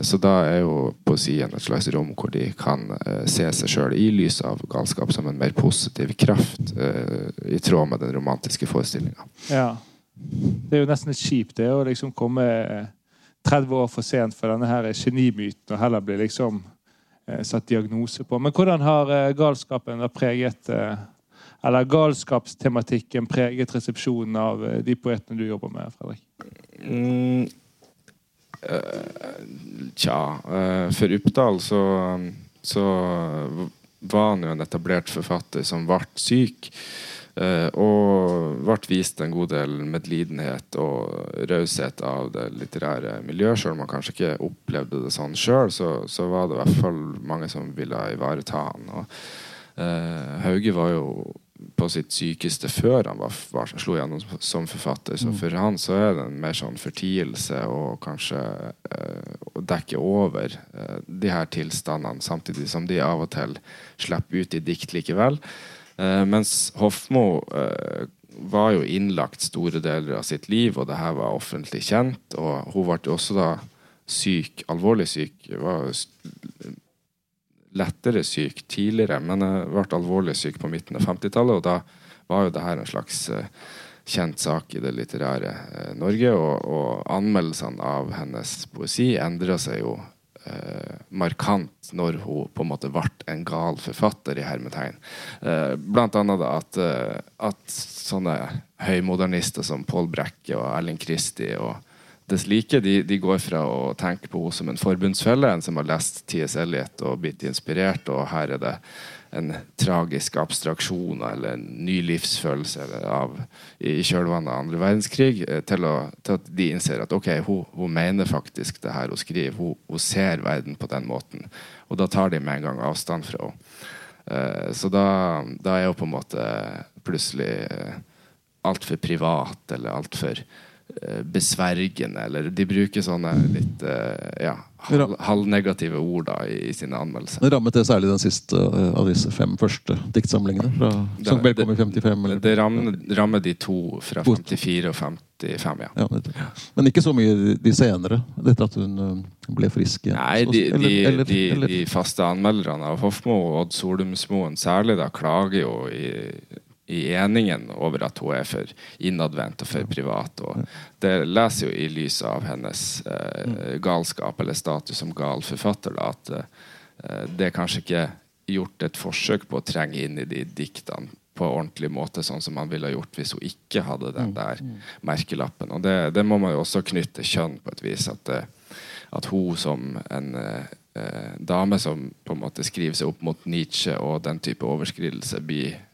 Så da er jo poesien et slags rom hvor de kan eh, se seg sjøl i lys av galskap som en mer positiv kraft, eh, i tråd med den romantiske forestillinga. ja. Det er jo nesten litt kjipt det å liksom komme eh, 30 år for sent for denne her genimyten, og heller bli liksom eh, satt diagnose på. Men hvordan har eh, galskapen preget eh, Eller galskapstematikken preget resepsjonen av eh, de poetene du jobber med, Fredrik? Mm, eh, tja eh, For Uppdal så, så var han jo en etablert forfatter som ble syk. eh, og ble vist en god del medlidenhet og raushet av det litterære miljøet. Selv om han kanskje ikke opplevde det sånn sjøl, så, så var det i hvert fall mange som ville ivareta han. Og, eh, Hauge var jo på sitt sykeste før han var, var, slo gjennom som forfatter. Så for han så er det en mer sånn fortielse og kanskje eh, å dekke over eh, de her tilstandene, samtidig som de av og til slipper ut i dikt likevel. Eh, mens Hofmo eh, var jo innlagt store deler av sitt liv, og det her var offentlig kjent. Og hun ble også da syk, alvorlig syk. Var lettere syk tidligere, men jeg ble alvorlig syk på midten av 50-tallet, og da var jo det her en slags eh, kjent sak i det litterære eh, Norge. Og, og anmeldelsene av hennes poesi endra seg jo eh, markant når hun på en måte ble en gal forfatter, i hermetegn. Eh, blant annet da at, eh, at sånne høymodernister som Paul Brekke og Erling Kristi og dess like, de, de, går fra å tenke på henne som en forbundsfelle, en som har lest T.S. Elliot og blitt inspirert, og her er det en tragisk abstraksjon eller en ny livsfølelse av, i kjølvannet av andre verdenskrig, eh, til, å, til, at de innser at ok, hun, hun, mener faktisk det her hun skriver. Hun, hun, ser verden på den måten. Og da tar de med en gang avstand fra henne. Uh, så da, da, er hun på en måte plutselig uh, altfor privat eller altfor Eh, besvergende, eller de bruker sånne litt eh, ja, halv, halvnegative ord da, i, i, sine anmeldelser. Rammet det særlig den siste uh, av disse fem første diktsamlingene? Fra, som vel kom i 55? Eller? Det rammer, rammer, de to fra 54 og 55, ja. ja Men ikke så mye de senere? Dette at hun ble frisk igjen? Nei, de, de, eller, de, eller, de faste anmelderne av Hofmo og Odd Solumsmoen særlig da klager jo i i eningen over at hun er for innadvendt og for privat. Og det leser jo i lys av hennes eh, galskap eller status som gal forfatter da, at eh, det er kanskje ikke gjort et forsøk på å trenge inn i de diktene på ordentlig måte, sånn som man ville gjort hvis hun ikke hadde den mm. der mm. merkelappen. Og det, det må man jo også knytte kjønn på et vis. At, eh, at hun som en eh, dame som på en måte skriver seg opp mot Nietzsche og den type overskridelse, blir eh,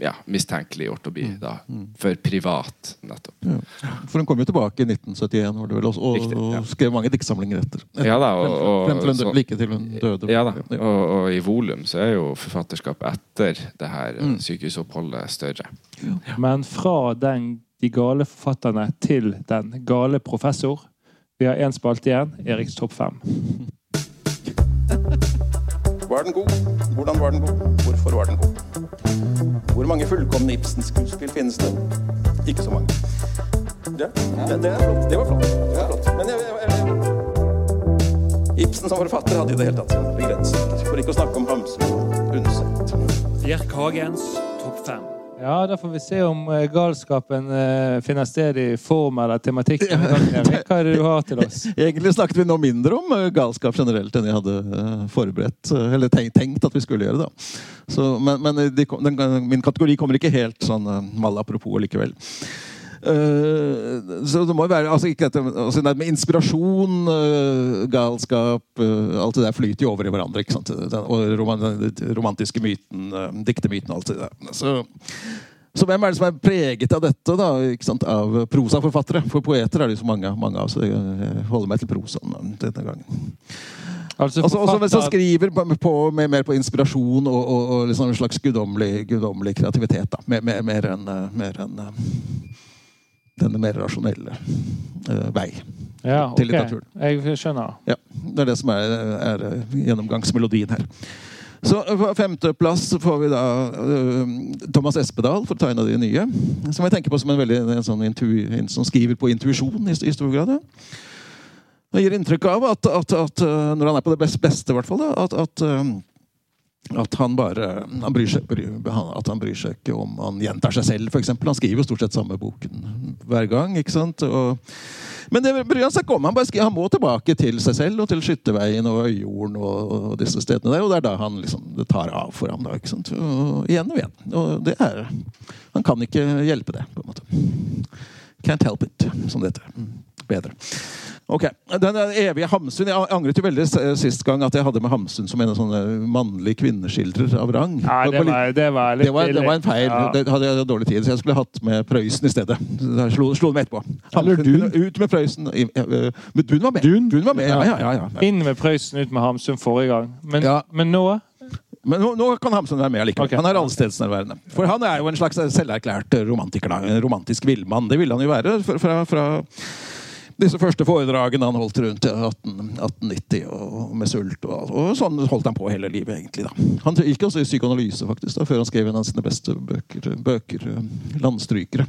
ja, mistenkeliggjort å bli mm. da, mm. for privat. nettopp. Ja. For hun kom jo tilbake i 1971 var det vel, og, Riktig, ja. og skrev mange diktsamlinger etter. etter. Ja da, og, frem, frem til hun, like til hun døde. Ja da, og, og i volum så er jo forfatterskap etter det her mm. sykehusoppholdet større. Men fra den, de gale forfatterne til den gale professor Vi har én spalte igjen. Eriks topp fem. Var den god? Hvordan var den god? Hvorfor var den god? Hvor mange fullkomne Ibsen-skuespill finnes det? Ikke så mange. Ja, det, det, det var flott. Det var flott. Men jeg, jeg, jeg, Ibsen som forfatter hadde i det hele tatt sine begrensninger. For ikke å snakke om Hamsun og Undset. Bjerk Hagens topp fem. Ja, da får vi se om eh, galskapen uh, finner sted i form eller tematikk. Hva er det du har til oss? Egentlig snakket vi nå mindre om uh, galskap generelt enn jeg hadde forberedt. eller tenkt, at vi skulle gjøre det. Så, men, men de, den, min kategori kommer ikke helt sånn mal apropos likevel. Uh, så det må jo være altså, ikke dette, altså, Med inspirasjon, uh, galskap uh, Alt det der flyter jo over i hverandre. ikke sant? Den, og roman, den romantiske myten, diktemyten og alt det der. Så, så, hvem er det som er preget av dette? da, ikke sant? Av prosaforfattere? For poeter er det jo så mange, mange av, så jeg holder meg til prosaen denne gangen. Altså, altså, også hvis han skriver på, på, med, mer på inspirasjon og, og, og liksom en slags guddommelig kreativitet. da, Mer, mer, mer enn en, denne mer rasjonelle uh, vei ja, til litteraturen. Jeg skjønner. Ja, Det er det som er, er gjennomgangsmelodien her. Så På femteplass får vi da uh, Thomas Espedal, for å ta en av de nye. Som jeg tenker på som en, veldig, en sånn intu, en som skriver på intuisjon i, i, stor grad. Han Det gir inntrykk av at, at, at, når han er på det beste, beste hvert fall, at, at at han bare han bryr, seg, at han bryr seg ikke om han gjentar seg selv, f.eks. Han skriver jo stort sett samme boken hver gang. ikke sant? Og, men det bryr han seg ikke om. Han, skriver, han, må tilbake til seg selv og til Skytterveien og Øyjorden og, og, disse stedene der. Og det er da han liksom, det tar av for ham. da, ikke sant? Og, igjen og igjen. Og det er, han kan ikke hjelpe det, på en måte. Can't help it, som det heter. Bedre. Ok, Den evige Hamsun Jeg angret jo veldig sist gang at jeg hadde med Hamsun som en sånn mannlig kvinneskildrer av rang. Nei, det var, det var litt det var, det var en feil. Ja. Det hadde jeg dårlig tid, så jeg skulle hatt med Prøysen i stedet. Jeg slo, slo meg etterpå. Hamsun, Dun. Ut med Prøysen. Men Dun var med. Dun? Dun var med. Ja, ja, ja, ja, Inn med Prøysen, ut med Hamsun forrige gang. Men, men nå men nå, nå, kan Hamsun være med likevel. Okay. Han er allstedsnærværende. For han er jo en slags selverklært romantiker. En romantisk villmann. Det ville han jo være fra, fra disse første foredragene han holdt rundt 18, 1890 og med sult. Og, og, sånn holdt han på hele livet, egentlig. da. Han gikk også i psykoanalyse faktisk da, før han skrev en av sine beste bøker, bøker 'Landstrykere'.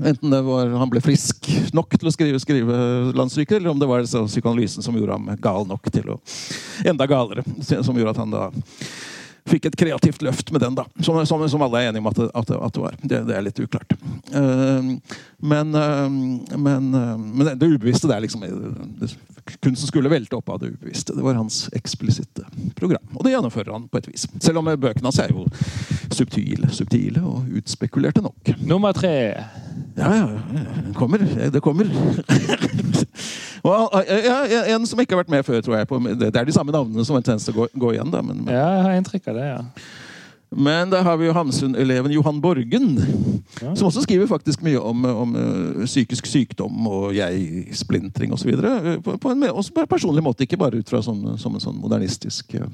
Enten var han ble frisk nok til å skrive, skrive landstrykere, eller om det var psykoanalysen som gjorde ham gal nok til å Enda galere. Som gjorde at han da fikk et kreativt løft med den, da. Som, som, som alle er enige om at det, at det, at det var. Det, det, er litt uklart. Uh, men, uh, men, uh, men, det ubevisste det er liksom Kunsten skulle velte opp av det ubevisste. Det var hans eksplisitte program. Og det gjennomfører han på et vis. Selv om bøkene hans er jo subtile, subtile og utspekulerte nok. Nummer tre. Ja, ja. Det kommer. Det kommer. Og, ja, en som ikke har vært med før, tror jeg. det er de samme navnene som har en tendens til å gå, gå igjen. Da, men, men. Ja, jeg har inntrykk av det, ja. Men da har vi jo Hamsun-eleven Johan Borgen, ja. som også skriver faktisk mye om, om uh, psykisk sykdom og jeg-splintring osv. På, på, en, også personlig måte, ikke bare ut fra sånn, som en sånn modernistisk uh,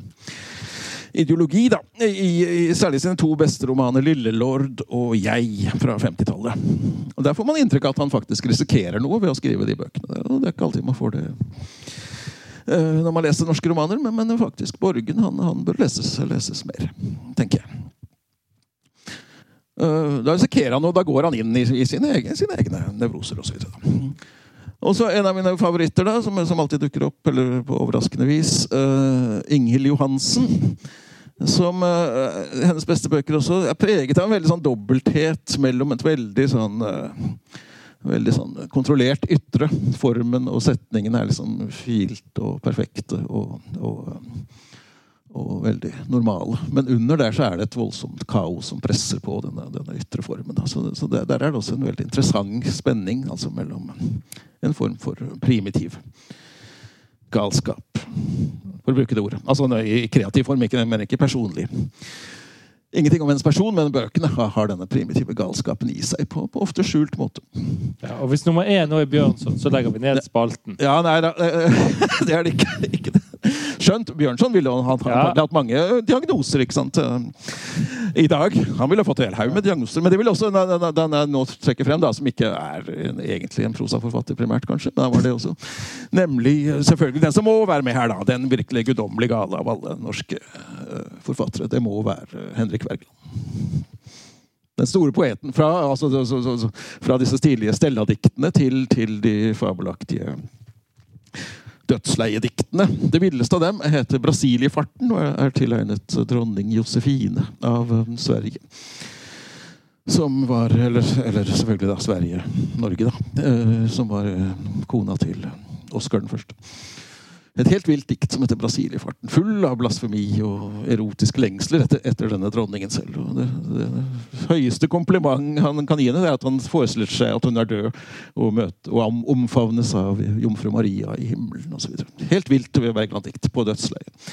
ideologi, da. I, i, særlig sine to beste romaner, 'Lillelord' og 'Jeg' fra 50-tallet. Og Der får man inntrykk av at han faktisk risikerer noe ved å skrive de bøkene. Og det er ikke alltid man får det uh, når man leser norske romaner, men, men faktisk Borgen han, han bør leses, leses, mer, tenker jeg. Uh, da risikerer han, og da går han inn i, i sine, egne, sine egne nevroser osv. Og så en av mine favoritter, da, som, som, alltid dukker opp eller på overraskende vis. Uh, Inghild Johansen. Som uh, hennes beste bøker også er preget av en veldig sånn dobbelthet mellom et veldig sånn uh, Veldig sånn kontrollert ytre. Formen og setningen er liksom filt og perfekte. og, og og veldig normale. Men under der så er det et voldsomt kaos som presser på denne, denne ytre formen. Så, så der, der, er det også en veldig interessant spenning altså mellom en form for primitiv galskap, for å bruke det ordet. Altså I kreativ form, ikke, men ikke personlig. Ingenting om hennes person, men bøkene har denne primitive galskapen i seg på, på ofte skjult måte. Ja, og Hvis nummer én nå er Bjørnson, så legger vi ned spalten. Ja, nei, det er det ikke. ikke det. Skjønt Bjørnson ville han, han, ja. hatt mange diagnoser ikke sant? i dag. Han ville fått en hel haug med diagnoser. Men det vil også den, jeg nå trekker frem, da, som ikke er en, egentlig en prosaforfatter primært, kanskje, men var det også. nemlig selvfølgelig den som må være med her, da. Den virkelig guddommelige gale av alle norske forfattere. Det må være Henrik Wergeland. Den store poeten fra, altså, så, så, så, fra disse tidlige Stella-diktene til, til de fabelaktige dødsleiediktene. Det villeste av dem heter 'Brasiliefarten' og er tilegnet dronning Josefine av um, Sverige. Som var Eller, eller selvfølgelig da Sverige-Norge, da. Eh, som var eh, kona til Oskar den første. Et helt vilt dikt som heter 'Brasiliefarten'. Full av blasfemi og erotiske lengsler etter, etter denne dronningen selv. Det, det, det, høyeste kompliment han kan gi henne, er at han forestiller seg at hun er død og, møte, og omfavnes av jomfru Maria i himmelen osv. Helt vilt Wergeland-dikt på dødsleiet.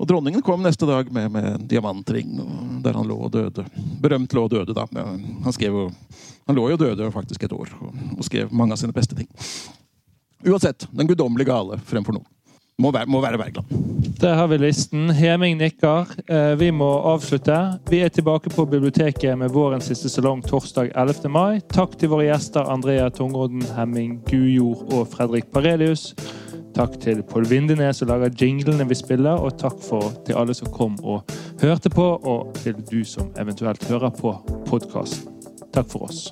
Og dronningen kom neste dag med, med en diamantring der han lå og døde. Berømt lå og døde, da. Han, skrev, han lå jo døde faktisk et år og, og skrev mange av sine beste ting. Uansett, den guddommelige gale fremfor noen. Må være, må være Bergland. Der har vi listen. Heming nikker. Eh, vi må avslutte. Vi er tilbake på biblioteket med vårens siste salong torsdag 11. mai. Takk til våre gjester Andrea Tungodden, Hemming Gujord og Fredrik Parelius. Takk til Pål Vindenes som lager jinglene vi spiller, og takk for, til alle som kom og hørte på, og til du som eventuelt hører på podkasten. Takk for oss.